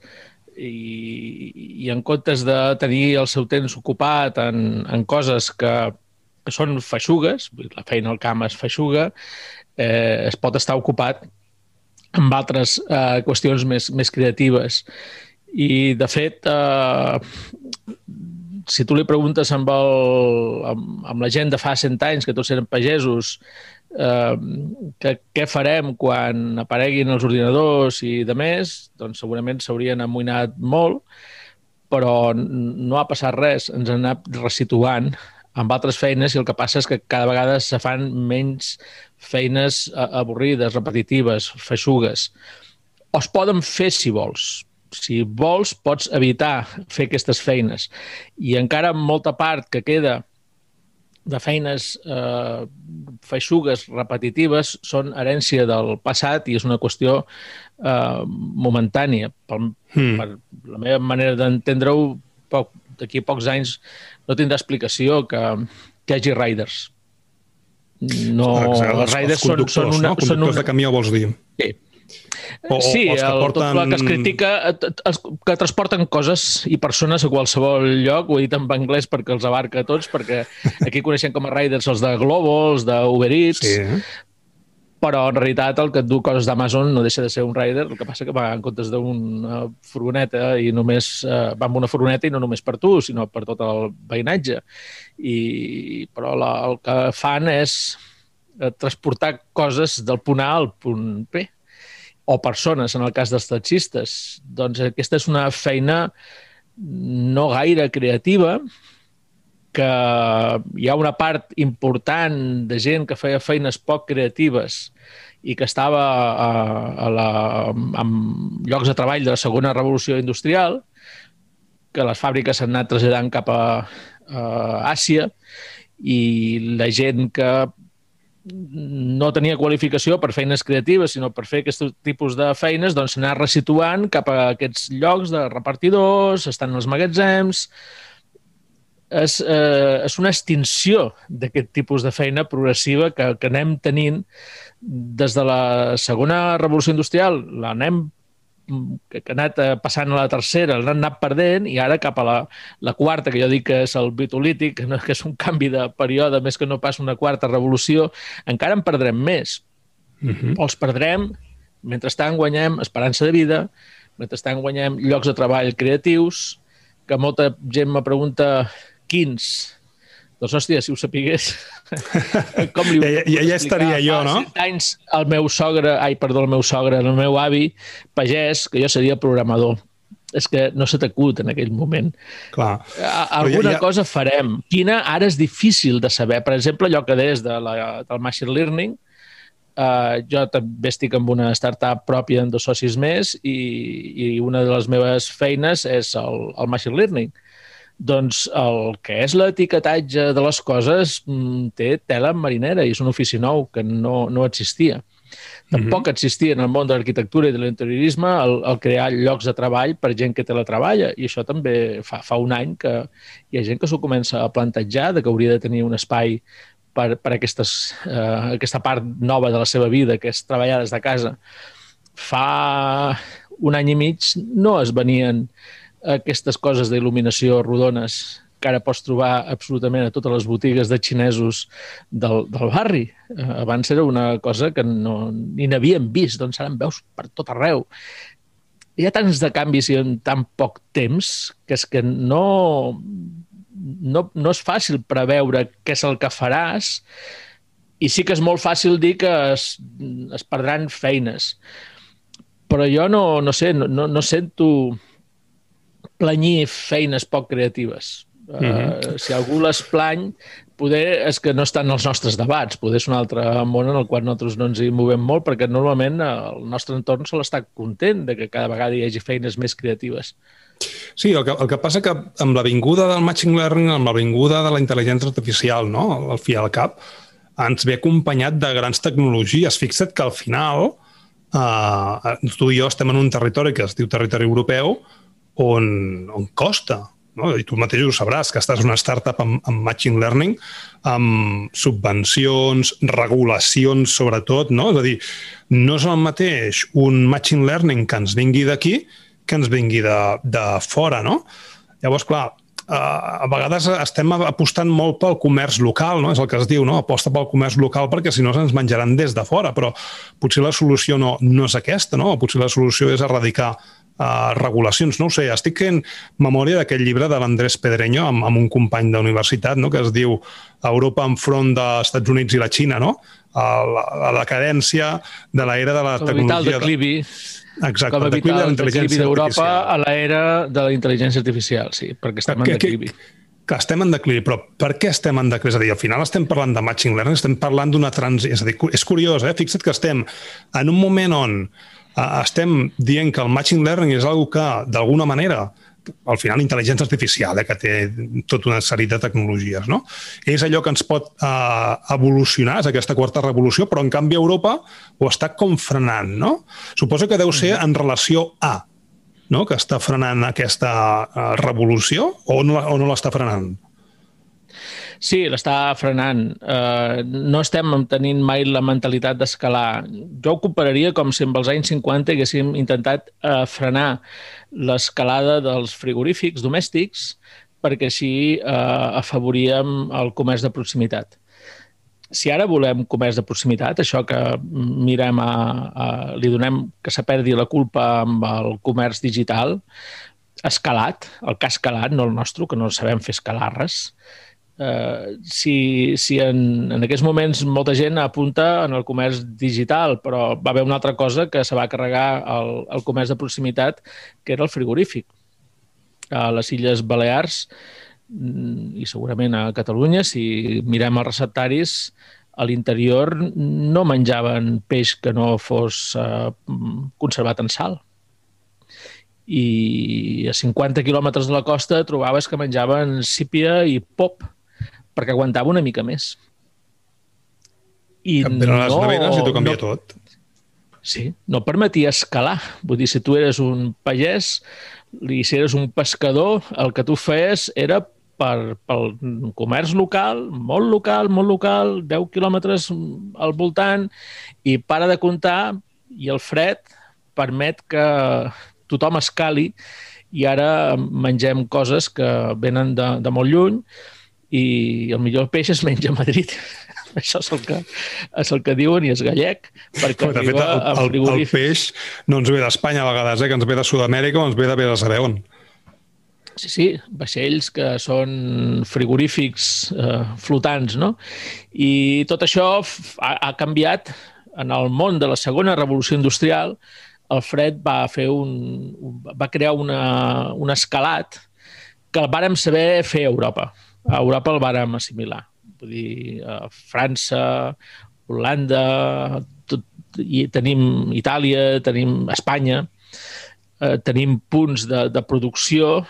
i, i en comptes de tenir el seu temps ocupat en, en coses que, que són feixugues, la feina al camp és feixuga, eh, es pot estar ocupat amb altres eh, qüestions més, més creatives. I, de fet, eh, si tu li preguntes amb, el, amb, amb la gent de fa 100 anys, que tots eren pagesos, eh, què farem quan apareguin els ordinadors i de més, doncs segurament s'haurien amoïnat molt, però no ha passat res, ens han anat resituant amb altres feines i el que passa és que cada vegada se fan menys feines avorrides, repetitives, feixugues. O es poden fer si vols. Si vols, pots evitar fer aquestes feines. I encara molta part que queda de feines eh, feixugues, repetitives, són herència del passat i és una qüestió eh, momentània. Per, hmm. per la meva manera d'entendre-ho, poc, d'aquí a pocs anys no tindrà explicació que, que hi hagi riders. No,
Exacte, els riders són, són una... No? Són una... de camió, vols dir?
Sí, o, sí, o els que el, porten... tot el que es critica, els que transporten coses i persones a qualsevol lloc, ho he dit en anglès perquè els abarca a tots, perquè aquí coneixem com a riders els de Globo, els d'Uber Eats, sí. però en realitat el que et du coses d'Amazon no deixa de ser un rider, el que passa que va en comptes d'una furgoneta i només eh, va amb una furgoneta i no només per tu, sinó per tot el veïnatge. I, però la, el que fan és eh, transportar coses del punt A al punt B o persones, en el cas dels taxistes. Doncs aquesta és una feina no gaire creativa, que hi ha una part important de gent que feia feines poc creatives i que estava a, a la, en llocs de treball de la segona revolució industrial, que les fàbriques s'han anat traslladant cap a, a Àsia i la gent que no tenia qualificació per feines creatives, sinó per fer aquest tipus de feines, doncs s'anà resituant cap a aquests llocs de repartidors, estan els magatzems... És, eh, és una extinció d'aquest tipus de feina progressiva que, que anem tenint des de la segona revolució industrial, l'anem que, ha anat eh, passant a la tercera, l'han anat perdent i ara cap a la, la quarta, que jo dic que és el bitolític, que, no, que és un canvi de període, més que no pas una quarta revolució, encara en perdrem més. Uh mhm. -huh. Els perdrem, mentrestant guanyem esperança de vida, mentrestant guanyem llocs de treball creatius, que molta gent me pregunta quins, doncs, hòstia, si ho sapigués,
com li ja, ja, ja estaria jo, no?
Fa anys el meu sogre, ai, perdó, el meu sogre, el meu avi, pagès, que jo seria programador. És que no se t'acut en aquell moment.
Clar.
Alguna ja, ja... cosa farem. Quina ara és difícil de saber. Per exemple, allò que des de la, del machine learning, Uh, jo també estic amb una startup pròpia en dos socis més i, i una de les meves feines és el, el machine learning doncs el que és l'etiquetatge de les coses mm, té tela marinera i és un ofici nou que no, no existia. Tampoc existia en el món de l'arquitectura i de l'interiorisme el, el crear llocs de treball per gent que teletreballa i això també fa, fa un any que hi ha gent que s'ho comença a plantejar de que hauria de tenir un espai per, per aquestes, eh, aquesta part nova de la seva vida, que és treballar des de casa. Fa un any i mig no es venien aquestes coses d'il·luminació rodones que ara pots trobar absolutament a totes les botigues de xinesos del, del barri. Eh, abans era una cosa que no, ni n'havíem vist, doncs ara en veus per tot arreu. Hi ha tants de canvis i en tan poc temps que és que no, no, no és fàcil preveure què és el que faràs i sí que és molt fàcil dir que es, es perdran feines. Però jo no, no sé, no, no sento planyir feines poc creatives. Mm -hmm. uh, si algú les plany, poder és que no estan els nostres debats, poder és un altre món en el qual nosaltres no ens hi movem molt, perquè normalment el nostre entorn sol estar content de que cada vegada hi hagi feines més creatives.
Sí, el que, el que passa que amb la vinguda del machine learning, amb la vinguda de la intel·ligència artificial, no? al fi al cap, ens ve acompanyat de grans tecnologies. Fixa't que al final eh, tu i jo estem en un territori que es diu territori europeu on, on costa no? i tu mateix ho sabràs, que estàs una startup amb, amb machine learning, amb subvencions, regulacions sobretot, no? És a dir, no és el mateix un machine learning que ens vingui d'aquí que ens vingui de, de fora, no? Llavors, clar, a vegades estem apostant molt pel comerç local, no? és el que es diu, no? aposta pel comerç local perquè si no se'ns menjaran des de fora, però potser la solució no, no és aquesta, no? potser la solució és erradicar uh, regulacions. No ho sé, estic fent memòria d'aquest llibre de l'Andrés Pedreño amb, amb un company d'universitat no? que es diu Europa enfront dels Estats Units i la Xina, no? A la, la decadència de l'era de la
Com
tecnologia...
Com declivi.
Exacte,
com evitar el declivi d'Europa a l'era de la intel·ligència artificial, sí, perquè estem que, en declivi. Que,
que estem en declivi, però per què estem en declivi? És a dir, al final estem parlant de machine learning, estem parlant d'una transició... És a dir, és curiós, eh? Fixa't que estem en un moment on estem dient que el machine learning és una que, d'alguna manera, al final, intel·ligència artificial, eh, que té tota una sèrie de tecnologies, no? És allò que ens pot eh, evolucionar, és aquesta quarta revolució, però en canvi Europa ho està com frenant, no? Suposo que deu ser en relació a, no?, que està frenant aquesta eh, revolució o no, o no l'està frenant?
Sí, l'està frenant. Uh, no estem tenint mai la mentalitat d'escalar. Jo ho compararia com si amb els anys 50 haguéssim intentat uh, frenar l'escalada dels frigorífics domèstics perquè així uh, afavoríem el comerç de proximitat. Si ara volem comerç de proximitat, això que mirem a, a, li donem que se perdi la culpa amb el comerç digital, escalat, el que ha escalat, no el nostre, que no sabem fer escalar res, eh, si, si en, en aquests moments molta gent apunta en el comerç digital, però va haver una altra cosa que se va carregar el, el comerç de proximitat, que era el frigorífic. A les Illes Balears mm, i segurament a Catalunya, si mirem els receptaris, a l'interior no menjaven peix que no fos eh, conservat en sal i a 50 quilòmetres de la costa trobaves que menjaven sípia i pop perquè aguantava una mica més.
I no, les neveres i t'ho canvia no, tot.
Sí, no permetia escalar. Vull dir, si tu eres un pagès i si eres un pescador, el que tu feies era per, pel comerç local, molt local, molt local, 10 quilòmetres al voltant, i para de comptar, i el fred permet que tothom escali i ara mengem coses que venen de, de molt lluny i el millor peix es menja a Madrid. Això és el que, és el que diuen i és gallec, perquè
de fet, el, el, el peix no ens ve d'Espanya a vegades, eh, que ens ve de Sud-amèrica o ens ve de bé de saber on.
Sí, sí, vaixells que són frigorífics eh, flotants, no? I tot això ha, ha canviat en el món de la segona revolució industrial. El fred va, fer un, va crear una, un escalat que el vàrem saber fer a Europa a Europa el vàrem assimilar. Vull dir, a França, Holanda, tot, i tenim Itàlia, tenim Espanya, eh, tenim punts de, de producció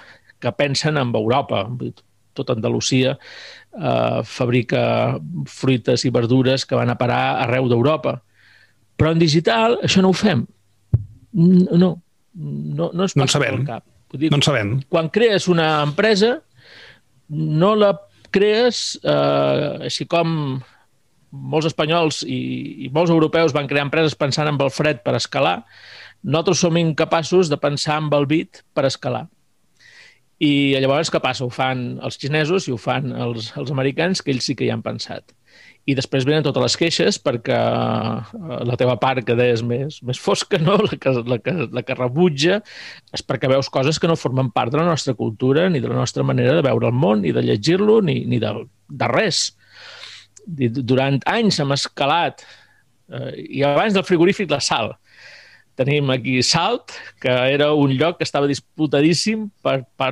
que pensen en Europa. Tot Andalusia eh, fabrica fruites i verdures que van a parar arreu d'Europa. Però en digital això no ho fem. No, no, no ens
no en sabem.
cap.
Dir, no en sabem.
Quan crees una empresa, no la crees eh, així com molts espanyols i, i molts europeus van crear empreses pensant en el fred per escalar, nosaltres som incapaços de pensar en el bit per escalar. I llavors què passa? Ho fan els xinesos i ho fan els, els americans, que ells sí que hi han pensat. I després venen totes les queixes perquè eh, la teva part que deies més, més fosca, no? la, que, la, que, la que rebutja, és perquè veus coses que no formen part de la nostra cultura ni de la nostra manera de veure el món, ni de llegir-lo, ni, ni de, de res durant anys hem escalat, eh, i abans del frigorífic la sal. Tenim aquí Salt, que era un lloc que estava disputadíssim per, per,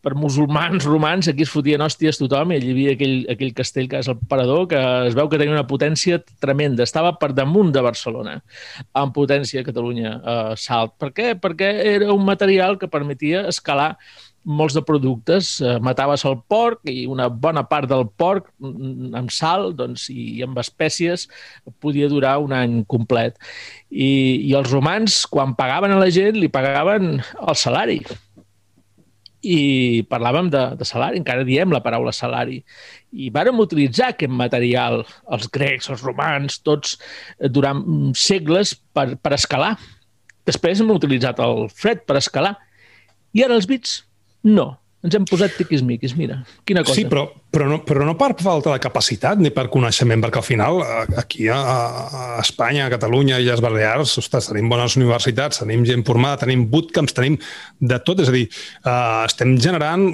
per musulmans romans, aquí es fotien hòsties tothom, i hi havia aquell, aquell castell que és el Parador, que es veu que tenia una potència tremenda, estava per damunt de Barcelona, amb potència a Catalunya, eh, Salt. Per què? Perquè era un material que permetia escalar molts de productes. Eh, mataves el porc i una bona part del porc mm, amb sal doncs, i amb espècies podia durar un any complet. I, I els romans, quan pagaven a la gent, li pagaven el salari. I parlàvem de, de salari, encara diem la paraula salari. I vàrem utilitzar aquest material, els grecs, els romans, tots, eh, durant segles per, per escalar. Després hem utilitzat el fred per escalar. I ara els bits no, ens hem posat tiquismiquis, mira, quina cosa.
Sí, però, però, no, però no per falta de capacitat ni per coneixement, perquè al final aquí a, a Espanya, a Catalunya i les Balears, ostres, tenim bones universitats, tenim gent formada, tenim bootcamps, tenim de tot, és a dir, uh, estem generant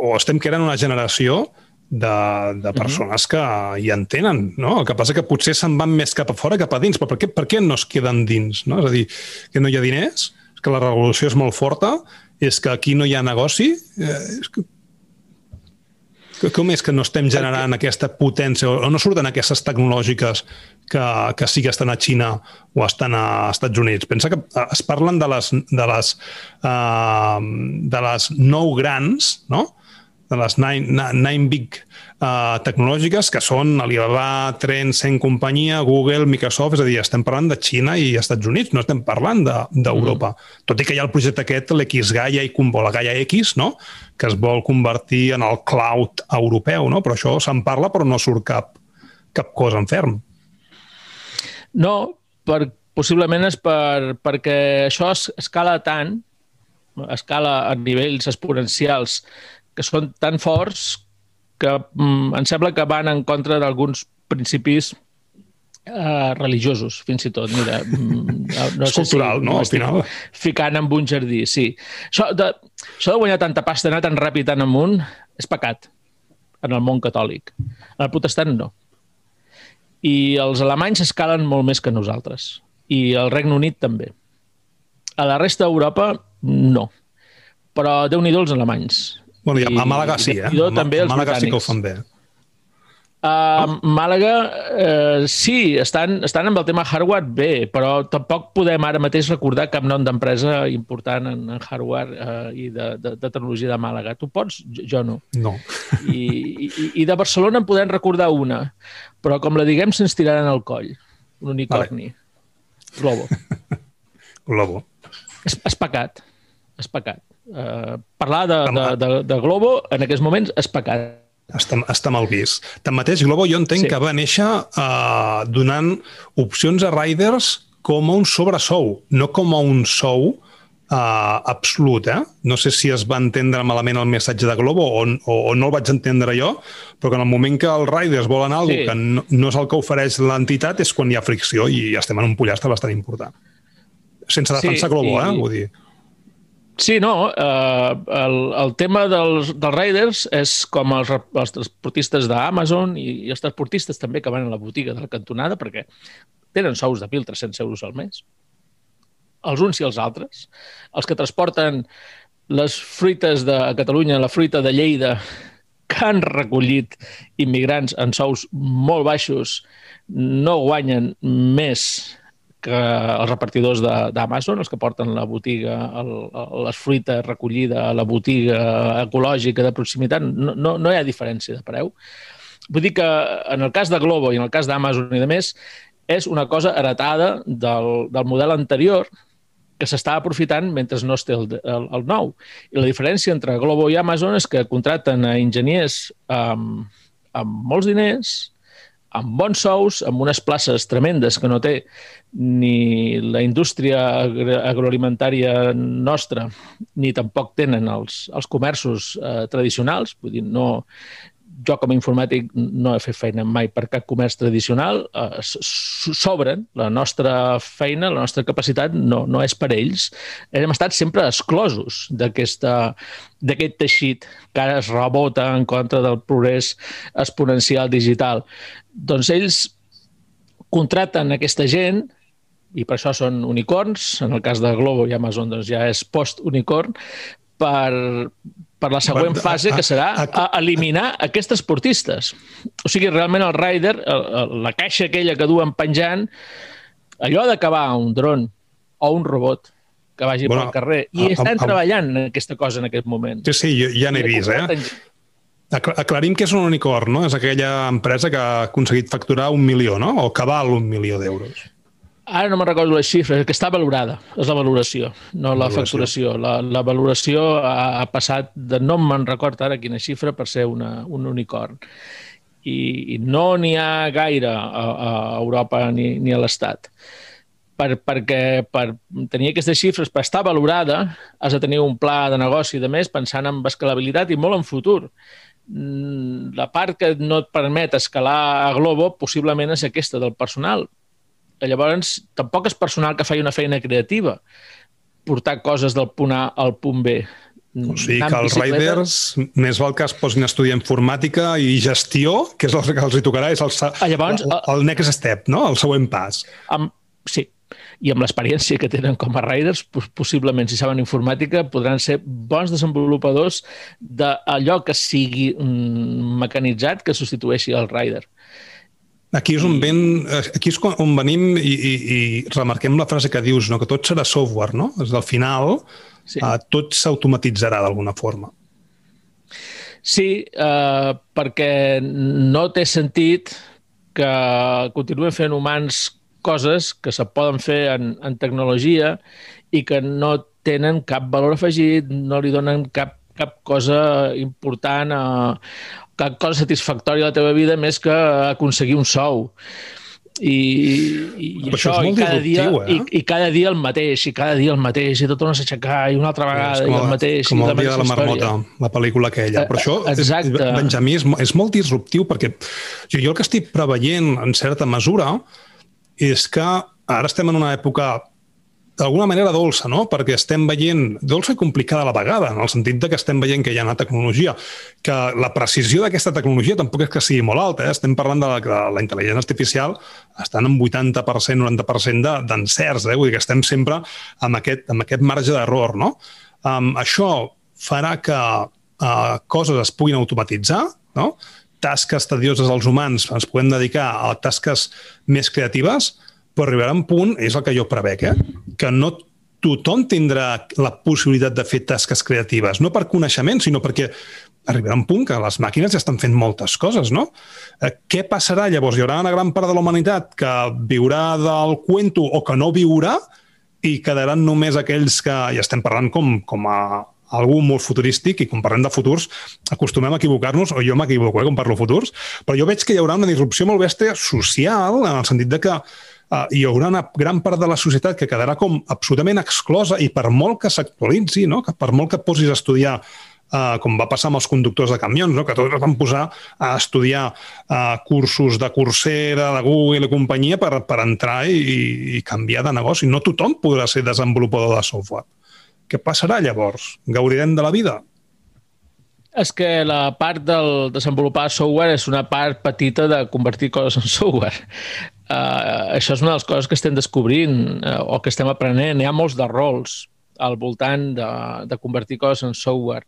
o estem creant una generació de, de mhm. persones que hi entenen, no? El que passa que potser se'n van més cap a fora que cap a dins, però per què, per què no es queden dins? No? És a dir, que no hi ha diners, que la revolució és molt forta és que aquí no hi ha negoci? Eh, és que... Com és que no estem generant aquesta potència o no surten aquestes tecnològiques que, que sí que estan a Xina o estan a Estats Units? Pensa que eh, es parlen de les, de les, uh, de les nou grans, no? de les nine, nine big uh, tecnològiques, que són Alibaba, Tencent, companyia, Google, Microsoft, és a dir, estem parlant de Xina i Estats Units, no estem parlant d'Europa. De, mm. Tot i que hi ha el projecte aquest, l'X-Gaia i o la Gaia X, no? que es vol convertir en el cloud europeu, no? però això se'n parla però no surt cap, cap cosa en ferm.
No, per, possiblement és per, perquè això es, escala tant, escala a nivells exponencials, que són tan forts que mm, em sembla que van en contra d'alguns principis eh, religiosos, fins i tot. Mira,
mm, no és sé cultural, si no? Al final.
Ficant en un jardí, sí. Això de, això de guanyar tanta pasta, anar tan ràpid, tan amunt, és pecat en el món catòlic. En el protestant, no. I els alemanys escalen molt més que nosaltres. I el Regne Unit també. A la resta d'Europa, no. Però déu nhi els alemanys.
Bueno, i a Màlaga sí, eh?
A, també a
Màlaga sí que ho fan bé.
Uh, Màlaga, uh, sí, estan, estan amb el tema hardware bé, però tampoc podem ara mateix recordar cap nom d'empresa important en, en hardware uh, i de, de, de tecnologia de Màlaga. Tu pots? Jo, jo no.
No.
I, i, I de Barcelona en podem recordar una, però com la diguem se'ns tiraran al coll. Un unicorni. Vale. Globo.
Globo.
És, és pecat. És pecat. Uh, parlar de, de, de, de Globo en aquests moments és pecat.
Està, està mal vist. Tanmateix, Globo jo entenc sí. que va néixer uh, donant opcions a riders com a un sobresou, no com a un sou uh, absolut. Eh? No sé si es va entendre malament el missatge de Globo o, o, o no el vaig entendre jo, però que en el moment que els riders volen alguna sí. que no, no és el que ofereix l'entitat és quan hi ha fricció i estem en un pollastre bastant important. Sense defensar sí, Globo, i... eh? Vull dir.
Sí, no, eh, el, el tema dels, dels Raiders és com els, els transportistes d'Amazon i, i els transportistes també que van a la botiga de la cantonada perquè tenen sous de 1.300 euros al mes. Els uns i els altres. Els que transporten les fruites de Catalunya, la fruita de Lleida, que han recollit immigrants en sous molt baixos, no guanyen més que els repartidors d'Amazon, els que porten la botiga, el, les fruites recollida a la botiga ecològica de proximitat, no, no, no hi ha diferència de preu. Vull dir que en el cas de Globo i en el cas d'Amazon i de més, és una cosa heretada del, del model anterior que s'està aprofitant mentre no es té el, el, el nou. I la diferència entre Globo i Amazon és que contracten a enginyers amb, amb molts diners, amb bons sous, amb unes places tremendes que no té ni la indústria agroalimentària nostra, ni tampoc tenen els, els comerços eh, tradicionals, vull dir, no, jo com a informàtic no he fet feina mai per cap comerç tradicional, eh, s'obren la nostra feina, la nostra capacitat no, no és per ells. Hem estat sempre exclosos d'aquest teixit que ara es rebota en contra del progrés exponencial digital. Doncs ells contraten aquesta gent i per això són unicorns, en el cas de Globo i Amazon doncs ja és post-unicorn, per, per la següent fase, que serà a, eliminar aquests esportistes. O sigui, realment el rider, la caixa aquella que duen penjant, allò d'acabar un dron o un robot que vagi bueno, pel carrer. I a, estan a, treballant en aquesta cosa en aquest moment.
Sí, sí, jo, ja n'he vist, eh? Aclarim que és un unicorn, no? És aquella empresa que ha aconseguit facturar un milió, no? O que val un milió d'euros.
Ara no me'n recordo les xifres, que està valorada, és la valoració, no la, la facturació. La, la valoració ha, ha passat de no me'n record ara quina xifra per ser una, un unicorn. I, i no n'hi ha gaire a, a Europa ni, ni a l'Estat. Per, perquè per tenir aquestes xifres, per estar valorada, has de tenir un pla de negoci de més pensant en escalabilitat i molt en futur mm, la part que no et permet escalar a Globo possiblement és aquesta del personal, Llavors, tampoc és personal que faci una feina creativa, portar coses del punt A al punt B.
O sigui que els riders, més val que es posin a estudiar informàtica i gestió, que és el que els hi tocarà, és el, ah, Llavors, el, el next step, no? el següent pas.
Amb, sí, i amb l'experiència que tenen com a riders, possiblement, si saben informàtica, podran ser bons desenvolupadors d'allò que sigui mm, mecanitzat que substitueixi el rider.
Aquí és on, ven, aquí és on venim i, i, i remarquem la frase que dius, no? que tot serà software, no? És al final sí. uh, tot s'automatitzarà d'alguna forma.
Sí, uh, perquè no té sentit que continuem fent humans coses que se poden fer en, en tecnologia i que no tenen cap valor afegit, no li donen cap, cap cosa important a, cap cosa satisfactòria a la teva vida més que aconseguir un sou. I, i, i això, això i cada dia eh? i, i cada dia el mateix, i cada dia el mateix, i tot tornes a aixecar, i una altra vegada, i el mateix.
Com el dia de la marmota, la pel·lícula aquella. Però això,
eh, Exacte.
Benjamí, és, és molt disruptiu, perquè jo, jo el que estic preveient, en certa mesura, és que ara estem en una època d'alguna manera dolça, no? perquè estem veient, dolça i complicada a la vegada, en el sentit de que estem veient que hi ha una tecnologia, que la precisió d'aquesta tecnologia tampoc és que sigui molt alta, eh? estem parlant de la, de la intel·ligència artificial, estan en 80%, 90% d'encerts, eh? vull dir que estem sempre amb aquest, amb aquest marge d'error. No? Um, això farà que uh, coses es puguin automatitzar, no? tasques tedioses als humans ens podem dedicar a tasques més creatives, però arribarà un punt, és el que jo prevec, eh? que no tothom tindrà la possibilitat de fer tasques creatives, no per coneixement, sinó perquè arribarà un punt que les màquines ja estan fent moltes coses, no? Eh, què passarà llavors? Hi haurà una gran part de la humanitat que viurà del cuento o que no viurà i quedaran només aquells que, ja estem parlant com, com a algú molt futurístic i quan parlem de futurs acostumem a equivocar-nos, o jo m'equivoco eh, quan parlo futurs, però jo veig que hi haurà una disrupció molt bèstia social en el sentit de que uh, hi haurà una gran part de la societat que quedarà com absolutament exclosa i per molt que s'actualitzi, no? que per molt que posis a estudiar uh, com va passar amb els conductors de camions, no? que tots es van posar a estudiar uh, cursos de Coursera, de Google i companyia per, per entrar i, i canviar de negoci. No tothom podrà ser desenvolupador de software. Què passarà llavors? Gaudirem de la vida?
És que la part del desenvolupar software és una part petita de convertir coses en software. Uh, això és una de les coses que estem descobrint uh, o que estem aprenent. Hi ha molts de rols al voltant de, de convertir coses en software.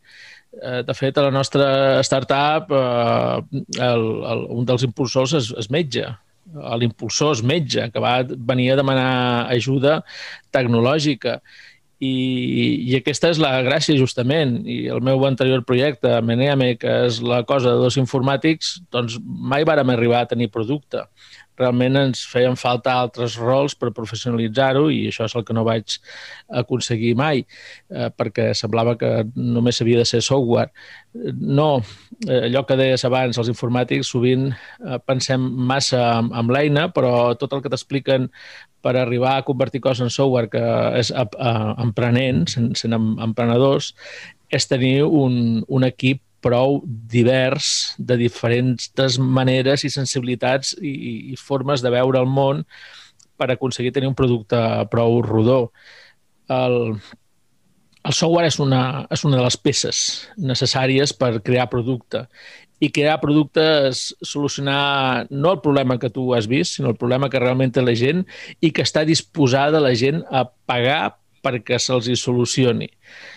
Uh, de fet, a la nostra startup, uh, el, el, un dels impulsors és, és metge l'impulsor és metge, que va venir a demanar ajuda tecnològica. I, I aquesta és la gràcia, justament. I el meu anterior projecte, Meneame, que és la cosa de dos informàtics, doncs mai vàrem arribar a tenir producte realment ens feien falta altres rols per professionalitzar-ho i això és el que no vaig aconseguir mai, eh, perquè semblava que només havia de ser software. No, eh, allò que deies abans, els informàtics sovint eh, pensem massa amb, amb l'eina, però tot el que t'expliquen per arribar a convertir coses en software que és emprenent, sent, sent emprenedors, és tenir un, un equip prou divers de diferents maneres i sensibilitats i, i formes de veure el món per aconseguir tenir un producte prou rodó. El, el software és una, és una de les peces necessàries per crear producte i crear producte és solucionar no el problema que tu has vist, sinó el problema que realment té la gent i que està disposada la gent a pagar perquè se'ls hi solucioni.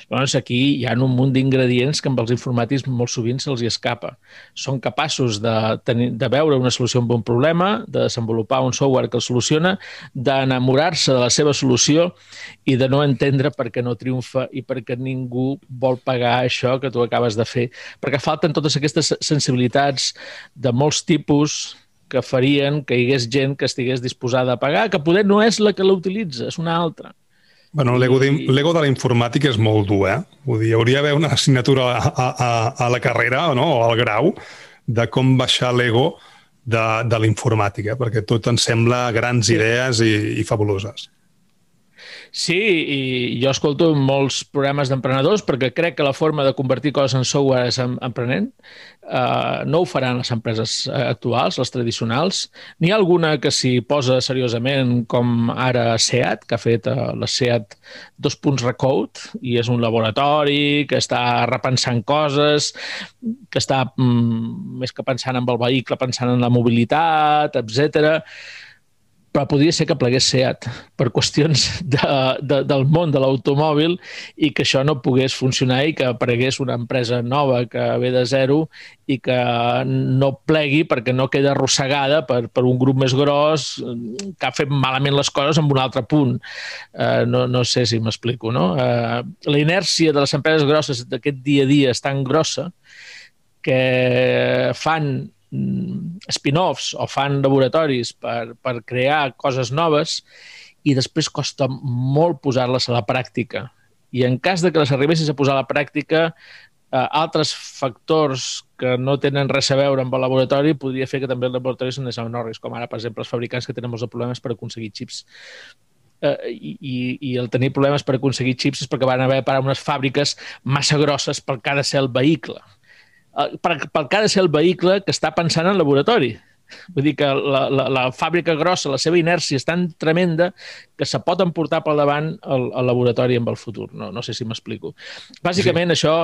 Llavors, aquí hi ha un munt d'ingredients que amb els informàtics molt sovint se'ls hi escapa. Són capaços de, tenir, de veure una solució a un problema, de desenvolupar un software que el soluciona, d'enamorar-se de la seva solució i de no entendre per què no triomfa i per què ningú vol pagar això que tu acabes de fer. Perquè falten totes aquestes sensibilitats de molts tipus que farien que hi hagués gent que estigués disposada a pagar, que poder no és la que l'utilitza, és una altra.
Bueno, l'ego de, de la informàtica és molt dur, eh? Vull dir, hauria d'haver una assignatura a, a, a la carrera no? o al grau de com baixar l'ego de, de la informàtica, perquè tot ens sembla grans idees i, i fabuloses.
Sí, i jo escolto molts programes d'emprenedors perquè crec que la forma de convertir coses en software és emprenent. Uh, no ho faran les empreses actuals, les tradicionals. N'hi ha alguna que s'hi posa seriosament, com ara SEAT, que ha fet uh, la SEAT 2. Recode, i és un laboratori que està repensant coses, que està, mm, més que pensant en el vehicle, pensant en la mobilitat, etc però podria ser que plegués SEAT per qüestions de, de, del món de l'automòbil i que això no pogués funcionar i que aparegués una empresa nova que ve de zero i que no plegui perquè no queda arrossegada per, per un grup més gros que ha fet malament les coses en un altre punt. Uh, no, no sé si m'explico, no? Uh, la inèrcia de les empreses grosses d'aquest dia a dia és tan grossa que fan spin-offs o fan laboratoris per, per crear coses noves i després costa molt posar-les a la pràctica. I en cas de que les arribessis a posar a la pràctica, eh, altres factors que no tenen res a veure amb el laboratori podria fer que també els laboratoris se n'és risc, com ara, per exemple, els fabricants que tenen molts problemes per aconseguir xips eh, i, i el tenir problemes per aconseguir xips és perquè van haver parar unes fàbriques massa grosses per cada ser el vehicle per, per que ha de ser el vehicle que està pensant en laboratori. Vull dir que la, la, la fàbrica grossa, la seva inèrcia és tan tremenda que se pot emportar pel davant el, el laboratori amb el futur. No, no sé si m'explico. Bàsicament, sí. això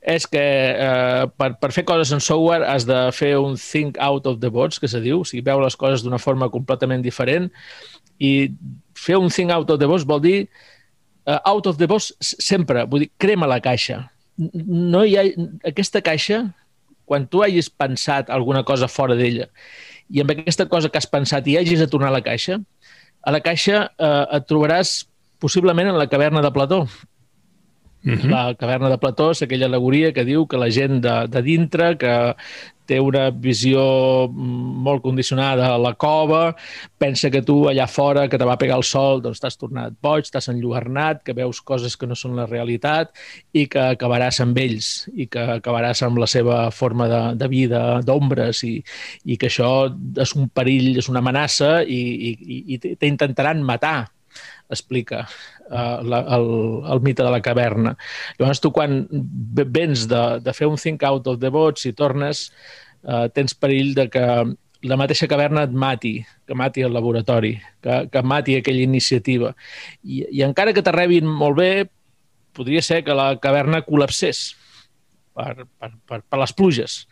és que eh, per, per fer coses en software has de fer un think out of the box, que se diu, o sigui, veure les coses d'una forma completament diferent i fer un think out of the box vol dir uh, out of the box sempre, vull dir, crema la caixa. No hi ha... Aquesta caixa quan tu hagis pensat alguna cosa fora d'ella i amb aquesta cosa que has pensat i hagis de tornar a la caixa, a la caixa eh, et trobaràs possiblement en la caverna de Plató. Uh -huh. La caverna de Plató és aquella alegoria que diu que la gent de, de dintre, que té una visió molt condicionada a la cova, pensa que tu allà fora, que te va pegar el sol, doncs t'has tornat boig, t'has enlluernat, que veus coses que no són la realitat i que acabaràs amb ells i que acabaràs amb la seva forma de, de vida, d'ombres i, i que això és un perill, és una amenaça i, i, i t'intentaran matar explica uh, la, el, el mite de la caverna. Llavors, tu quan vens de, de fer un think out of the bots i tornes, uh, tens perill de que la mateixa caverna et mati, que mati el laboratori, que, que mati aquella iniciativa. I, i encara que t'arrebin molt bé, podria ser que la caverna col·lapsés per, per, per, per les pluges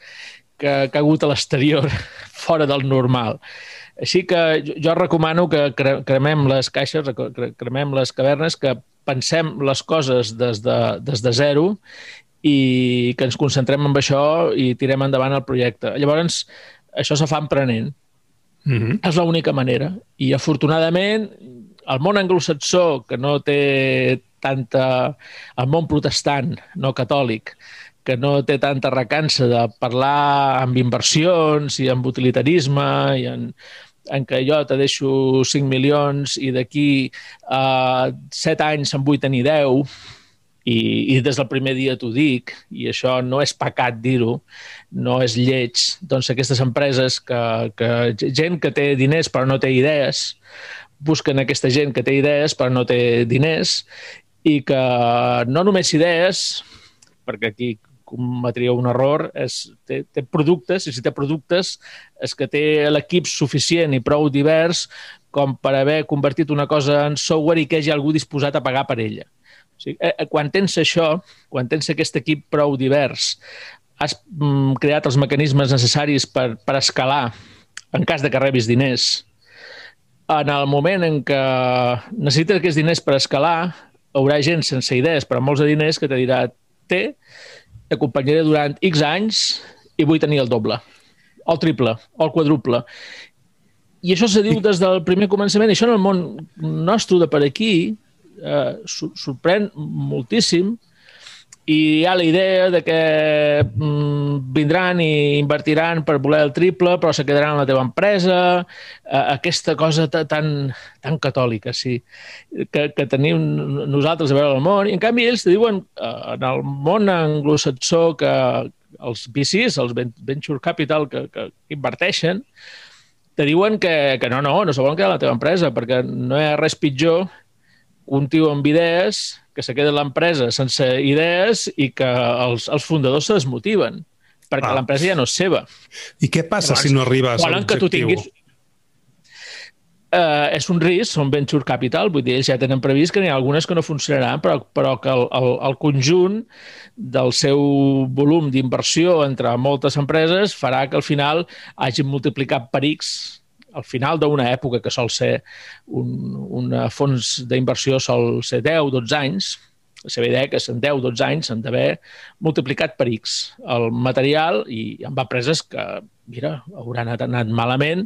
que, que ha hagut a l'exterior, fora del normal. Així que jo recomano que cremem les caixes, cremem les cavernes, que pensem les coses des de, des de zero i que ens concentrem en això i tirem endavant el projecte. Llavors, això se fa emprenent. Mm -hmm. És l'única manera. I, afortunadament, el món anglosaxó, que no té tanta... el món protestant, no catòlic, que no té tanta recança de parlar amb inversions i amb utilitarisme i en, en què jo te deixo 5 milions i d'aquí a uh, 7 anys se'n vull tenir 10 i, i des del primer dia t'ho dic, i això no és pecat dir-ho, no és lleig, doncs aquestes empreses que, que gent que té diners però no té idees, busquen aquesta gent que té idees però no té diners i que no només idees, perquè aquí cometria un error, és, té, té productes, i si té productes és que té l'equip suficient i prou divers com per haver convertit una cosa en software i que hi hagi algú disposat a pagar per ella. O sigui, eh, quan tens això, quan tens aquest equip prou divers, has mm, creat els mecanismes necessaris per, per escalar en cas de que rebis diners. En el moment en què necessites aquests diners per escalar, haurà gent sense idees però molts de diners que te dirà té, t'acompanyaré durant X anys i vull tenir el doble, o el triple, o el quadruple. I això se diu des del primer començament. I això en el món nostre de per aquí eh, sorprèn moltíssim i hi ha la idea de que mm, vindran i invertiran per voler el triple, però se quedaran a la teva empresa, eh, aquesta cosa tan, tan catòlica, sí, que, que tenim nosaltres a veure el món. I, en canvi, ells te diuen, eh, en el món anglosaxó, que els VCs, els Venture Capital, que, que inverteixen, te diuen que, que no, no, no se volen quedar a la teva empresa, perquè no hi ha res pitjor un tio amb idees que se queda l'empresa sense idees i que els, els fundadors se desmotiven perquè ah. l'empresa ja no és seva.
I què passa Llavors, si no arribes a l'objectiu? Que tinguis,
Uh, és un risc, són venture capital, vull dir, ells ja tenen previst que n'hi ha algunes que no funcionaran, però, però que el, el, el conjunt del seu volum d'inversió entre moltes empreses farà que al final hagin multiplicat per X al final d'una època que sol ser un, un fons d'inversió sol ser 10-12 anys, la seva idea que en 10-12 anys s'han d'haver multiplicat per X el material i amb empreses que, mira, hauran anat, anat malament,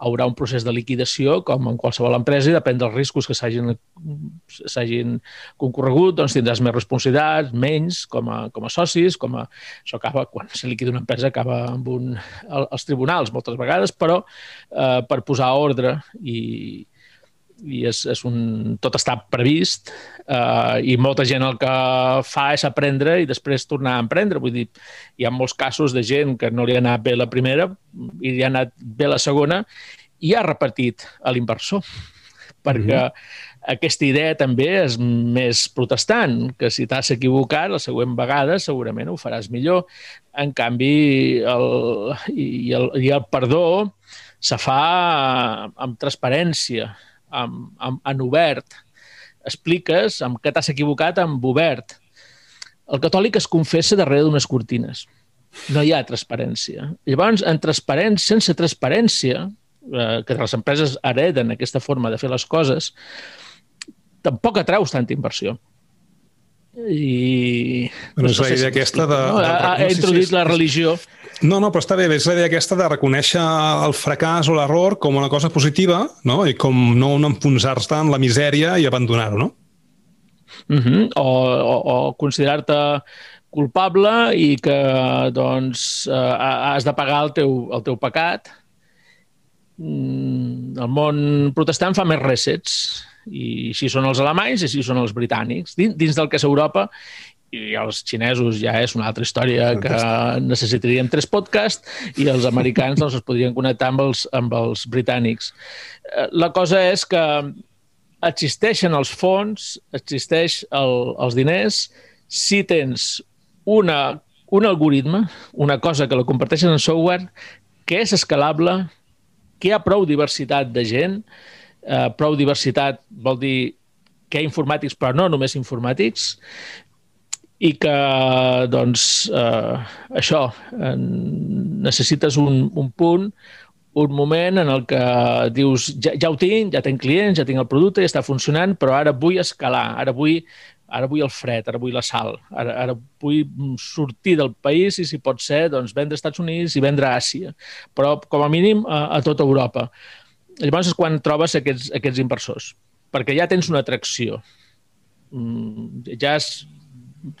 haurà un procés de liquidació com en qualsevol empresa i depèn dels riscos que s'hagin concorregut, doncs tindràs més responsabilitats, menys com a, com a socis, com a... Això acaba, quan se liquida una empresa, acaba amb un, els tribunals moltes vegades, però eh, per posar ordre i, i és, és un, tot està previst eh, i molta gent el que fa és aprendre i després tornar a emprendre. Vull dir, hi ha molts casos de gent que no li ha anat bé la primera i li ha anat bé la segona i ha repetit a l'inversor perquè mm -hmm. aquesta idea també és més protestant, que si t'has equivocat la següent vegada segurament ho faràs millor. En canvi, el, i, el, i el perdó se fa amb transparència, amb, amb, en obert. Expliques amb què t'has equivocat amb obert. El catòlic es confessa darrere d'unes cortines. No hi ha transparència. Llavors, en transparència, sense transparència, eh, que les empreses hereden aquesta forma de fer les coses, tampoc atraus tanta inversió. I...
Però no és la idea aquesta de... No?
Ha, ha introduït la religió
no, no, però està bé, és la idea aquesta de reconèixer el fracàs o l'error com una cosa positiva no? i com no, no enfonsar-te en la misèria i abandonar-ho, no?
Uh mhm. -huh. o, o, o considerar-te culpable i que doncs, eh, has de pagar el teu, el teu pecat. Mm, el món protestant fa més resets i així són els alemanys i així són els britànics. Dins del que és Europa i els xinesos ja és una altra història que necessitaríem tres podcasts i els americans doncs, es podrien connectar amb els, amb els britànics. Eh, la cosa és que existeixen els fons, existeix el, els diners, si tens una, un algoritme, una cosa que la comparteixen en software, que és escalable, que hi ha prou diversitat de gent, eh, prou diversitat vol dir que hi ha informàtics, però no només informàtics, i que, doncs, eh, això, eh, necessites un, un punt, un moment en el que dius, ja, ja ho tinc, ja tinc clients, ja tinc el producte, ja està funcionant, però ara vull escalar, ara vull ara vull el fred, ara vull la sal, ara, ara vull sortir del país i, si pot ser, doncs, vendre als Estats Units i vendre a Àsia, però com a mínim a, a tota Europa. Llavors és quan trobes aquests, aquests inversors, perquè ja tens una atracció. Mm, ja has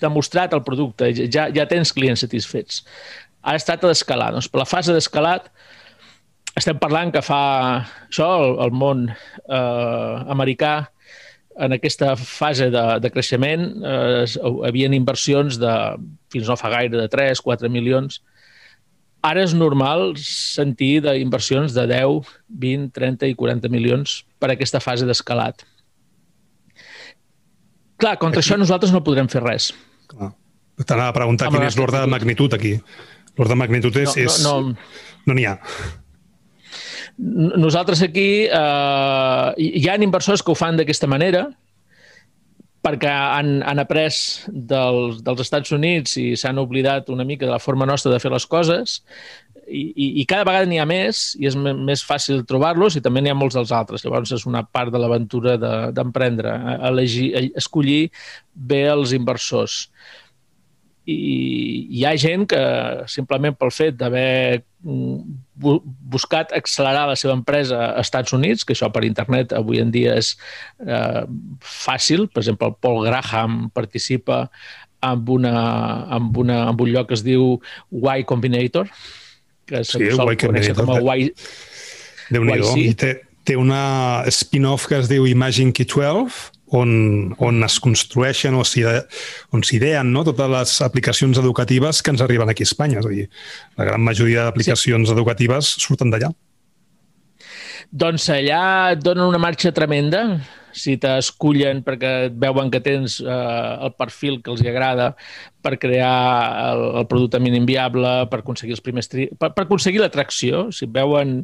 demostrat el producte, ja, ja tens clients satisfets. Ara es tracta d'escalar. Doncs per la fase d'escalat estem parlant que fa això, el, el món eh, americà, en aquesta fase de, de creixement eh, havien inversions de, fins no fa gaire, de 3, 4 milions. Ara és normal sentir d'inversions de 10, 20, 30 i 40 milions per a aquesta fase d'escalat. Clar, contra aquí... això nosaltres no podrem fer res.
T'anava a preguntar quin és l'ordre de magnitud aquí. L'ordre de magnitud és... No, no, no. no n'hi ha.
Nosaltres aquí eh, hi ha inversors que ho fan d'aquesta manera perquè han, han après dels, dels Estats Units i s'han oblidat una mica de la forma nostra de fer les coses i, i, i cada vegada n'hi ha més i és més fàcil trobar-los i també n'hi ha molts dels altres. Llavors és una part de l'aventura d'emprendre, de, elegir, escollir bé els inversors i hi ha gent que simplement pel fet d'haver mm, buscat accelerar la seva empresa a Estats Units, que això per internet avui en dia és eh, fàcil, per exemple, el Paul Graham participa amb, una, amb, una, amb un lloc que es diu Y Combinator,
que sí, el Y Combinator. Com a y... déu nhi té, té una spin-off que es diu Imagine Key 12, on, on es construeixen o on s'ideen no? totes les aplicacions educatives que ens arriben aquí a Espanya. És a dir, la gran majoria d'aplicacions sí. educatives surten d'allà.
Doncs allà et donen una marxa tremenda si t'escullen perquè veuen que tens eh, el perfil que els agrada per crear el, el producte mínim viable, per aconseguir els primers tri... per, per aconseguir l'atracció. Si veuen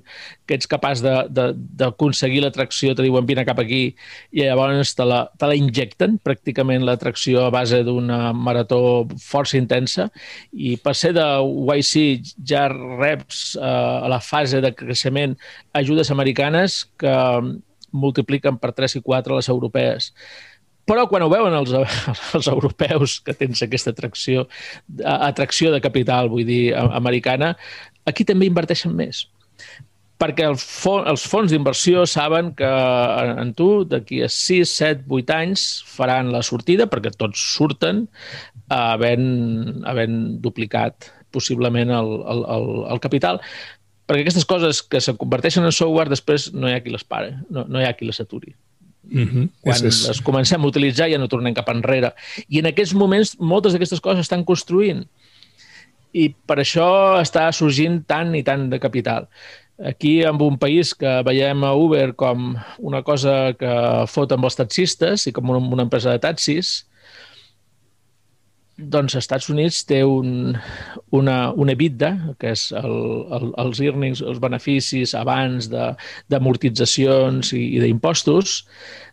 que ets capaç d'aconseguir l'atracció, te diuen vine cap aquí i llavors te la, te la injecten pràcticament l'atracció a base d'una marató força intensa i per ser de YC ja reps eh, a la fase de creixement ajudes americanes que multipliquen per 3 i 4 les europees. Però quan ho veuen els, els europeus, que tens aquesta atracció, atracció de capital, vull dir, americana, aquí també inverteixen més. Perquè el fons, els fons d'inversió saben que en tu, d'aquí a 6, 7, 8 anys, faran la sortida, perquè tots surten havent, havent duplicat possiblement el, el, el, el capital, perquè aquestes coses que se converteixen en software després no hi ha qui les pare, no, no hi ha qui les aturi. Mm -hmm. Quan és, és... les comencem a utilitzar ja no tornem cap enrere. I en aquests moments moltes d'aquestes coses estan construint i per això està sorgint tant i tant de capital. Aquí, en un país que veiem a Uber com una cosa que fot amb els taxistes i com una, una empresa de taxis, doncs als Estats Units té un, una, una EBITDA, que és el, el, els earnings, els beneficis abans d'amortitzacions i, i d'impostos,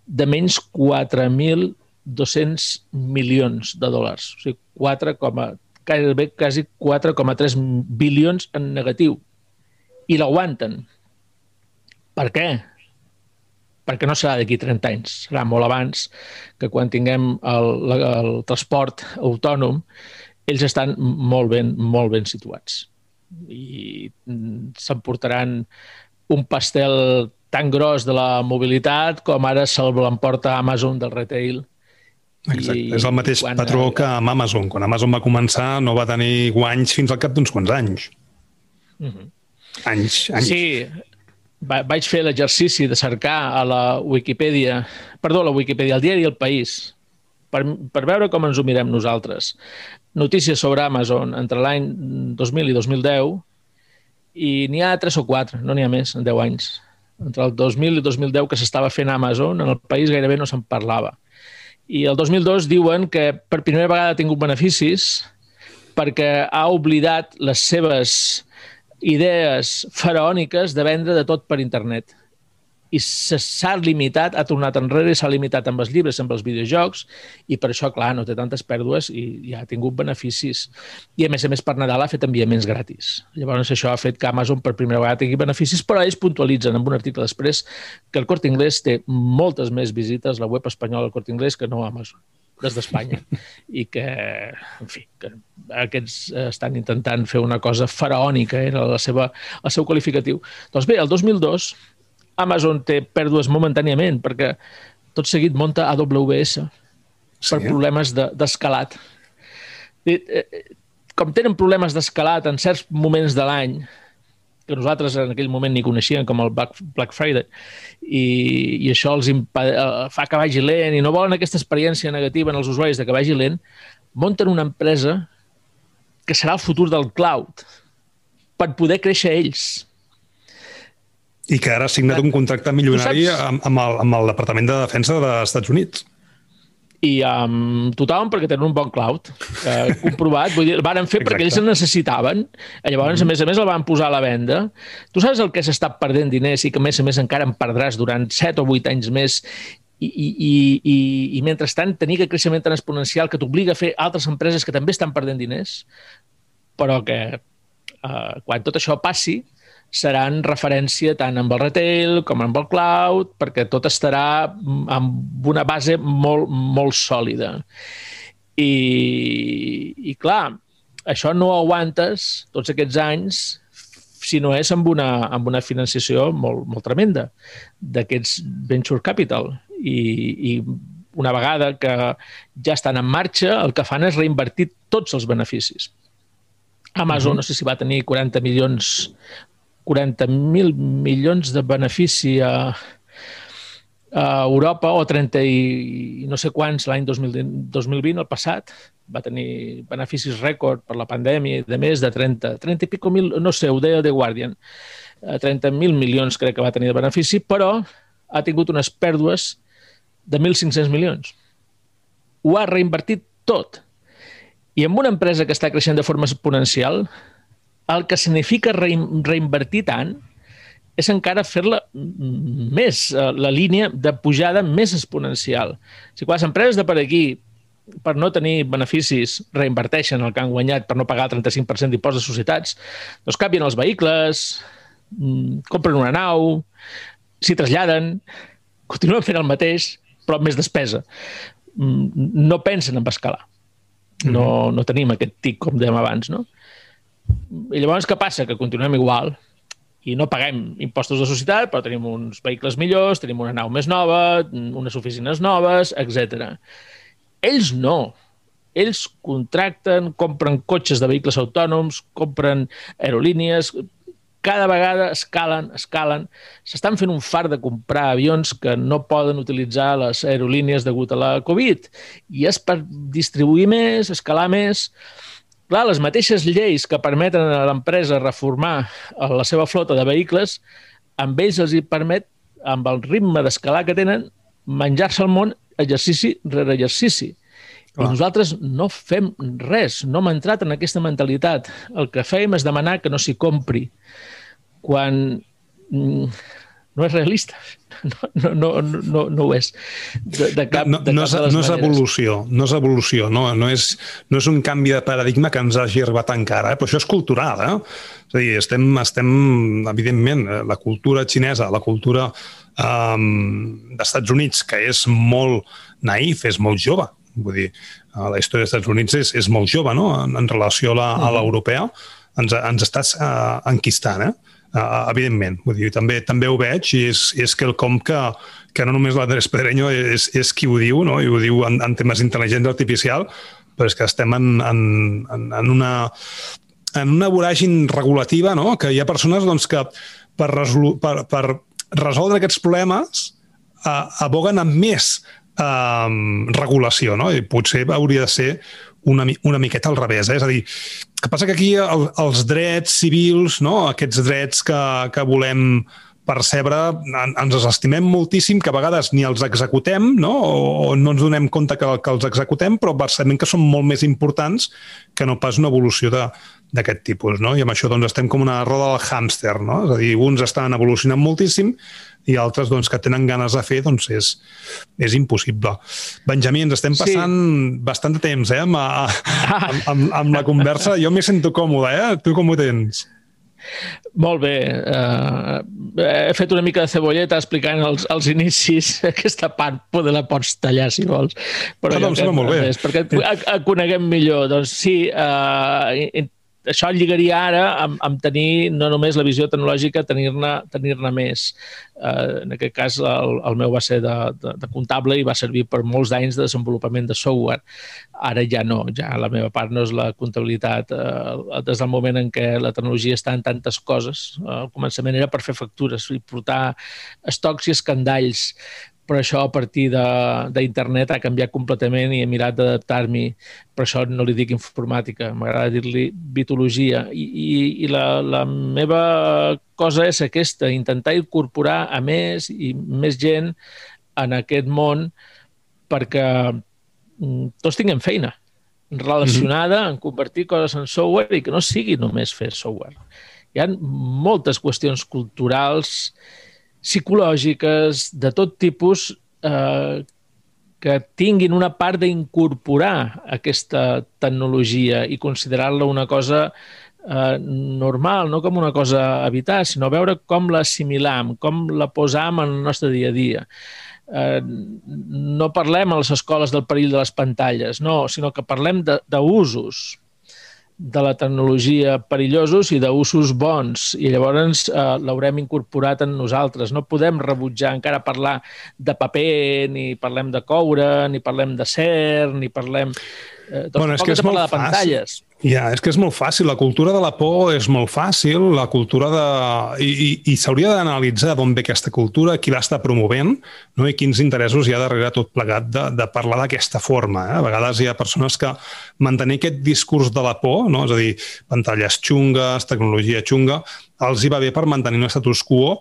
de menys 4.200 milions de dòlars. O sigui, 4, gairebé quasi 4,3 bilions en negatiu. I l'aguanten. Per què? Perquè no serà d'aquí 30 anys, serà molt abans que quan tinguem el, el transport autònom, ells estan molt ben, molt ben situats i s'emportaran un pastel tan gros de la mobilitat com ara se'l l'emporta Amazon del retail.
Exacte. I, és el mateix quan, patró que amb Amazon. Quan Amazon va començar no va tenir guanys fins al cap d'uns quants anys. Uh mhm. -huh. Anys, anys.
Sí, vaig fer l'exercici de cercar a la Wikipedia, perdó, a la Wikipedia, al diari El País, per, per veure com ens ho mirem nosaltres. Notícies sobre Amazon entre l'any 2000 i 2010 i n'hi ha tres o quatre, no n'hi ha més, en 10 anys. Entre el 2000 i 2010 que s'estava fent Amazon, en el país gairebé no se'n parlava. I el 2002 diuen que per primera vegada ha tingut beneficis perquè ha oblidat les seves idees faraòniques de vendre de tot per internet. I s'ha limitat, ha tornat enrere i s'ha limitat amb els llibres, amb els videojocs, i per això, clar, no té tantes pèrdues i ja ha tingut beneficis. I, a més a més, per Nadal ha fet enviaments gratis. Llavors, això ha fet que Amazon per primera vegada tingui beneficis, però ells puntualitzen en un article després que el Corte Inglés té moltes més visites, la web espanyola del Corte Inglés, que no Amazon. Des d'Espanya i que, en fi, que aquests estan intentant fer una cosa faraònica, era la seva, el seu qualificatiu. Doncs bé, el 2002 Amazon té pèrdues momentàniament perquè tot seguit monta AWS sí. per problemes d'escalat. De, eh, com tenen problemes d'escalat en certs moments de l'any, que nosaltres en aquell moment ni coneixíem com el Black Friday, i, i això els eh, fa que vagi lent i no volen aquesta experiència negativa en els usuaris de que vagi lent, munten una empresa que serà el futur del cloud per poder créixer ells.
I que ara ha signat un contracte milionari amb, amb, el, amb el Departament de Defensa dels Estats Units
i um, tothom perquè tenen un bon cloud eh, comprovat, vull dir, el van fer Exacte. perquè ells el necessitaven, llavors mm. a més a més el van posar a la venda. Tu saps el que s'està perdent diners i que a més a més encara en perdràs durant 7 o 8 anys més i, i, i, i, i mentrestant tenir aquest creixement tan exponencial que t'obliga a fer altres empreses que també estan perdent diners, però que eh, quan tot això passi, seran referència tant amb el retail com amb el cloud, perquè tot estarà amb una base molt, molt sòlida. I, i clar, això no aguantes tots aquests anys si no és amb una, amb una financiació molt, molt tremenda d'aquests venture capital. I, I una vegada que ja estan en marxa, el que fan és reinvertir tots els beneficis. Amazon, uh -huh. no sé si va tenir 40 milions 40.000 milions de benefici a, a Europa o 30 i no sé quants l'any 2020, el passat, va tenir beneficis rècord per la pandèmia i de més de 30, 30 i pico mil, no sé, ho deia The Guardian, 30.000 eh, milions crec que va tenir de benefici, però ha tingut unes pèrdues de 1.500 milions. Ho ha reinvertit tot. I amb una empresa que està creixent de forma exponencial, el que significa reinvertir tant és encara fer-la més, eh, la línia de pujada més exponencial. Si quan les empreses de per aquí, per no tenir beneficis, reinverteixen el que han guanyat per no pagar el 35% d'impost de societats, doncs canvien els vehicles, mm, compren una nau, s'hi traslladen, continuen fent el mateix, però amb més despesa. Mm, no pensen en escalar. No, no tenim aquest tic, com dèiem abans, no? I llavors què passa? Que continuem igual i no paguem impostos de societat, però tenim uns vehicles millors, tenim una nau més nova, unes oficines noves, etc. Ells no. Ells contracten, compren cotxes de vehicles autònoms, compren aerolínies, cada vegada escalen, escalen. S'estan fent un far de comprar avions que no poden utilitzar les aerolínies degut a la Covid. I és per distribuir més, escalar més. Clar, les mateixes lleis que permeten a l'empresa reformar la seva flota de vehicles, amb ells els hi permet, amb el ritme d'escalar que tenen, menjar-se el món exercici rere exercici. Clar. I nosaltres no fem res, no hem entrat en aquesta mentalitat. El que fèiem és demanar que no s'hi compri, quan mm, no és realista. No, no, no, no, no ho és. De, de cap,
no,
de
no, cap és, no és evolució, no és evolució, no, no, és, no és un canvi de paradigma que ens hagi arribat encara, eh? però això és cultural. Eh? És a dir, estem, estem, evidentment, eh, la cultura xinesa, la cultura um, d'Estats Units, que és molt naïf, és molt jove, vull dir, la història dels Estats Units és, és molt jove, no?, en, en relació a l'europea, ens, ens estàs uh, enquistant, eh? Uh, evidentment, vull dir, també també ho veig i és, és quelcom que, que no només l'Andrés Pedreño és, és qui ho diu, no? i ho diu en, en temes d'intel·ligència artificial, però és que estem en, en, en, en una en una voràgin regulativa, no? que hi ha persones doncs, que per, resolu per, per resoldre aquests problemes uh, aboguen amb més uh, regulació, no? i potser hauria de ser una, una miqueta al revés. Eh? És a dir, que passa que aquí el, els drets civils, no? aquests drets que, que volem percebre, en, ens els estimem moltíssim, que a vegades ni els executem, no? o, o no ens donem compte que, que els executem, però percebem que són molt més importants que no pas una evolució d'aquest tipus. No? I amb això doncs, estem com una roda del hàmster. No? És a dir, uns estan evolucionant moltíssim i altres doncs, que tenen ganes de fer, doncs és, és impossible. Benjamí, ens estem passant sí. bastant de temps eh, amb, amb, amb, amb la conversa. Jo m'hi sento còmode, eh? Tu com ho tens?
Molt bé. Uh, he fet una mica de cebolleta explicant els, els inicis. Aquesta part poder la pots tallar, si vols.
Però no, no, em sembla molt bé.
És, perquè et coneguem millor. Doncs sí, uh, això lligaria ara amb, amb tenir no només la visió tecnològica, tenir-ne tenir, -ne, més. Eh, en aquest cas, el, el meu va ser de, de, de comptable i va servir per molts anys de desenvolupament de software. Ara ja no, ja la meva part no és la comptabilitat. Eh, des del moment en què la tecnologia està en tantes coses, eh, al començament era per fer factures i portar estocs i escandalls però això a partir d'internet ha canviat completament i he mirat d'adaptar-m'hi. Per això no li dic informàtica, m'agrada dir-li bitologia. I, i, i la, la meva cosa és aquesta, intentar incorporar a més i més gent en aquest món perquè mm, tots tinguem feina relacionada mm -hmm. en convertir coses en software i que no sigui només fer software. Hi ha moltes qüestions culturals psicològiques de tot tipus eh, que tinguin una part d'incorporar aquesta tecnologia i considerar-la una cosa eh, normal, no com una cosa a evitar, sinó veure com l'assimilam, com la posam en el nostre dia a dia. Eh, no parlem a les escoles del perill de les pantalles, no, sinó que parlem d'usos de la tecnologia perillosos i d'usos bons i llavors eh, l'haurem incorporat en nosaltres. No podem rebutjar encara parlar de paper, ni parlem de coure, ni parlem de ser, ni parlem...
Eh, doncs bueno, és que és molt de pantalles. Ja, és que és molt fàcil. La cultura de la por és molt fàcil. La cultura de... I, i, i s'hauria d'analitzar d'on ve aquesta cultura, qui l'està promovent no? i quins interessos hi ha darrere tot plegat de, de parlar d'aquesta forma. Eh? A vegades hi ha persones que mantenir aquest discurs de la por, no? és a dir, pantalles xungues, tecnologia xunga, els hi va bé per mantenir un status quo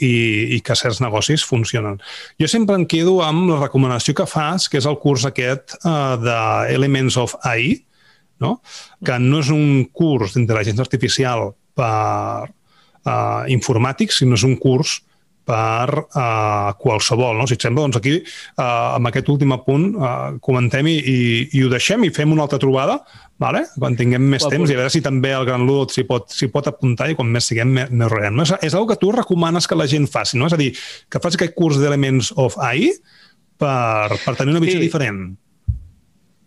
i, i que certs negocis funcionen. Jo sempre em quedo amb la recomanació que fas, que és el curs aquest uh, de Elements of AI, no? que no és un curs d'intel·ligència artificial per uh, informàtics, sinó és un curs per uh, qualsevol. No? Si et sembla, doncs aquí, uh, amb aquest últim apunt, uh, comentem i, i, i ho deixem i fem una altra trobada, vale? quan tinguem més Clar, temps, i a veure si també el Gran Ludot s'hi pot, pot apuntar i quan més siguem, més, més res. No? És, és una que tu recomanes que la gent faci, no? és a dir, que faci aquest curs d'Elements of AI per, per tenir una visió sí. diferent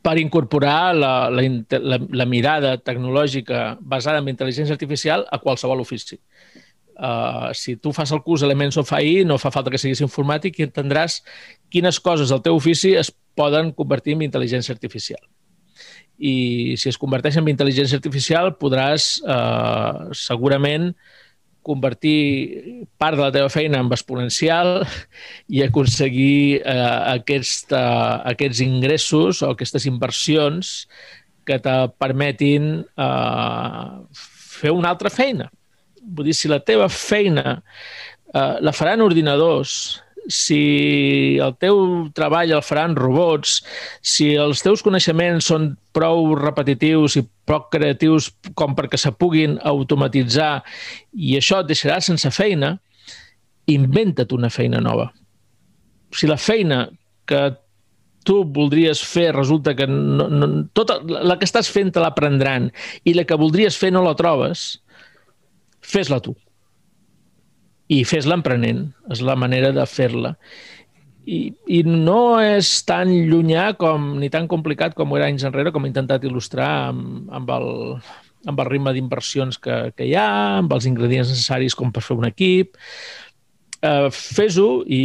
per incorporar la, la, la, la mirada tecnològica basada en intel·ligència artificial a qualsevol ofici. Uh, si tu fas el curs Elements of AI, no fa falta que siguis informàtic i entendràs quines coses del teu ofici es poden convertir en intel·ligència artificial. I si es converteix en intel·ligència artificial podràs uh, segurament convertir part de la teva feina en exponencial i aconseguir eh, aquest, eh, aquests ingressos o aquestes inversions que te permetin eh, fer una altra feina. Vull dir, si la teva feina eh, la faran ordinadors, si el teu treball el faran robots, si els teus coneixements són prou repetitius i prou creatius com perquè se puguin automatitzar i això et deixarà sense feina, inventa't una feina nova. Si la feina que tu voldries fer resulta que no, no, tota la que estàs fent te l'aprendran i la que voldries fer no la trobes, fes-la tu i fes-la emprenent, és la manera de fer-la. I, I no és tan llunyà com, ni tan complicat com ho era anys enrere, com he intentat il·lustrar amb, amb, el, amb el ritme d'inversions que, que hi ha, amb els ingredients necessaris com per fer un equip. Uh, Fes-ho i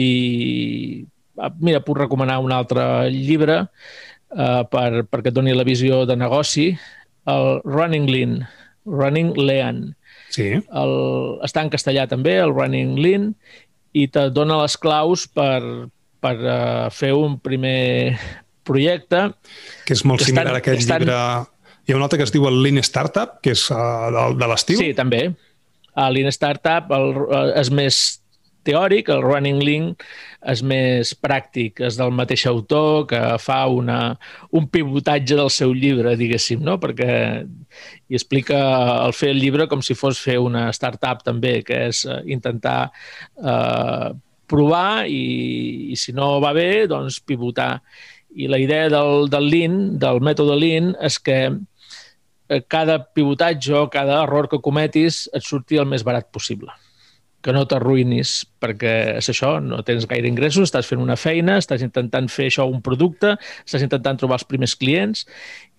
uh, mira, puc recomanar un altre llibre uh, per, perquè et doni la visió de negoci, el Running Lean, Running Lean,
Sí.
El, està en castellà també, el Running Lean, i te dona les claus per, per uh, fer un primer projecte.
Que és molt que similar estan, a aquest estan... llibre... Hi ha un altre que es diu el Lean Startup, que és uh, de, de l'estiu.
Sí, també. El Lean Startup el, uh, és més teòric, el Running Link és més pràctic, és del mateix autor que fa una, un pivotatge del seu llibre, diguéssim, no? perquè i explica el fer el llibre com si fos fer una startup també, que és eh, intentar eh, provar i, i si no va bé, doncs pivotar. I la idea del, del Lean, del mètode Lean, és que eh, cada pivotatge o cada error que cometis et surti el més barat possible que no t'arruïnis, perquè és això, no tens gaire ingressos, estàs fent una feina, estàs intentant fer això un producte, estàs intentant trobar els primers clients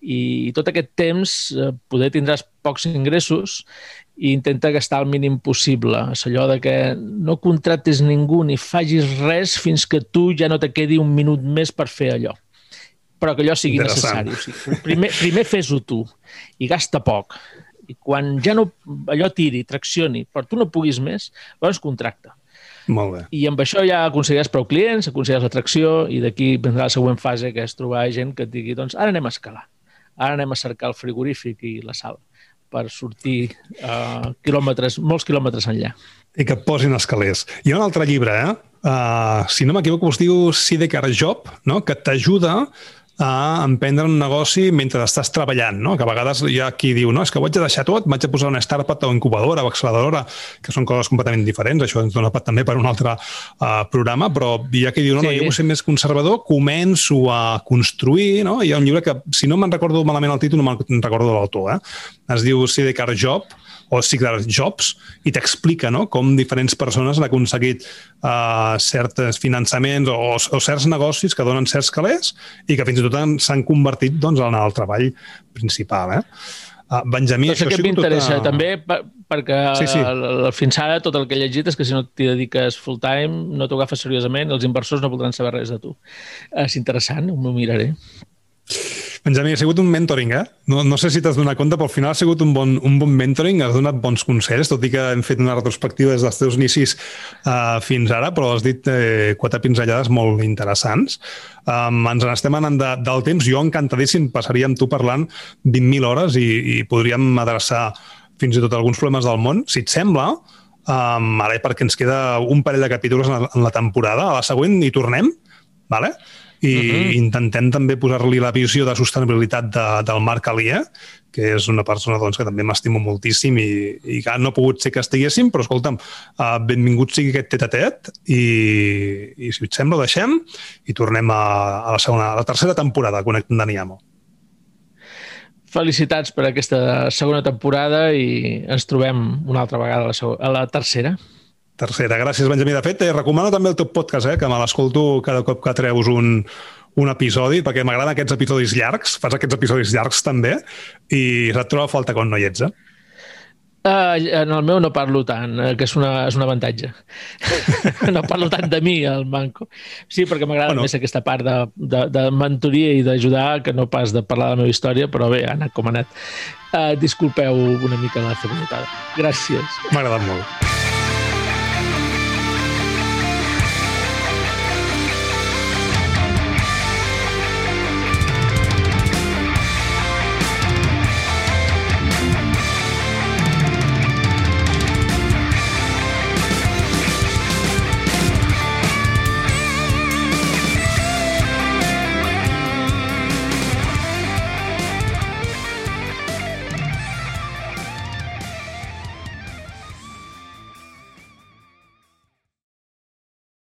i tot aquest temps eh, poder tindràs pocs ingressos i intenta gastar el mínim possible. És allò de que no contractes ningú ni facis res fins que tu ja no te quedi un minut més per fer allò però que allò sigui necessari. O sigui, primer, primer fes-ho tu i gasta poc i quan ja no allò tiri, traccioni, però tu no puguis més, llavors contracta.
Molt bé.
I amb això ja aconseguiràs prou clients, aconseguiràs l'atracció i d'aquí vendrà la següent fase, que és trobar gent que et digui, doncs ara anem a escalar, ara anem a cercar el frigorífic i la sal per sortir uh, quilòmetres, molts quilòmetres enllà.
I que et posin escalers. Hi ha un altre llibre, eh? Uh, si no m'equivoco, es diu Sidecar Job, no? que t'ajuda a emprendre un negoci mentre estàs treballant, no? que a vegades hi ha qui diu no, és que ho haig de deixar tot, vaig a posar una startup o incubadora o acceleradora, que són coses completament diferents, això ens dona també per un altre uh, programa, però hi ha qui diu no, no, jo vull ser més conservador, començo a construir, no? hi ha un llibre que, si no me'n recordo malament el títol, no me'n recordo l'autor, eh? es diu Sidecar Job, o Secret Jobs i t'explica no? com diferents persones han aconseguit uh, certs finançaments o, o certs negocis que donen certs calés i que fins i tot s'han convertit doncs, en el treball principal. Eh? Uh, Benjamí,
doncs això, m'interessa tota... també per, perquè sí, sí. fins ara tot el que he llegit és que si no t'hi dediques full time, no t'ho agafes seriosament, els inversors no voldran saber res de tu. És interessant, m'ho miraré.
Benjamí, ha sigut un mentoring, eh? No, no sé si t'has donat compte, però al final ha sigut un bon, un bon mentoring, has donat bons consells, tot i que hem fet una retrospectiva des dels teus inicis uh, fins ara, però has dit eh, quatre pinzellades molt interessants. Um, ens n'estem anant de, del temps. Jo encantadíssim passaria amb tu parlant 20.000 hores i, i podríem adreçar fins i tot alguns problemes del món. Si et sembla, um, ara perquè ens queda un parell de capítols en la, en la temporada, a la següent hi tornem, vale? I uh -huh. intentem també posar-li la visió de sostenibilitat de, del Marc Alia, que és una persona doncs, que també m'estimo moltíssim i, i que no ha pogut ser que estiguéssim, però escolta'm, uh, benvingut sigui aquest tet a tet i, i si et sembla ho deixem i tornem a, a la segona, a la tercera temporada de Connectant Daniamo.
Felicitats per aquesta segona temporada i ens trobem una altra vegada a la, segona, a la tercera.
Tercera. Gràcies, Benjamí. De fet, eh, recomano també el teu podcast, eh, que me l'escolto cada cop que treus un, un episodi, perquè m'agraden aquests episodis llargs, fas aquests episodis llargs també, i et troba falta quan no hi ets, eh?
Uh, en el meu no parlo tant, uh, que és, una, és un avantatge. no parlo tant de mi, el manco. Sí, perquè m'agrada bueno. més aquesta part de, de, de mentoria i d'ajudar que no pas de parlar de la meva història, però bé, ha anat com ha anat. Uh, disculpeu una mica la cebollatada. Gràcies.
M'ha agradat molt.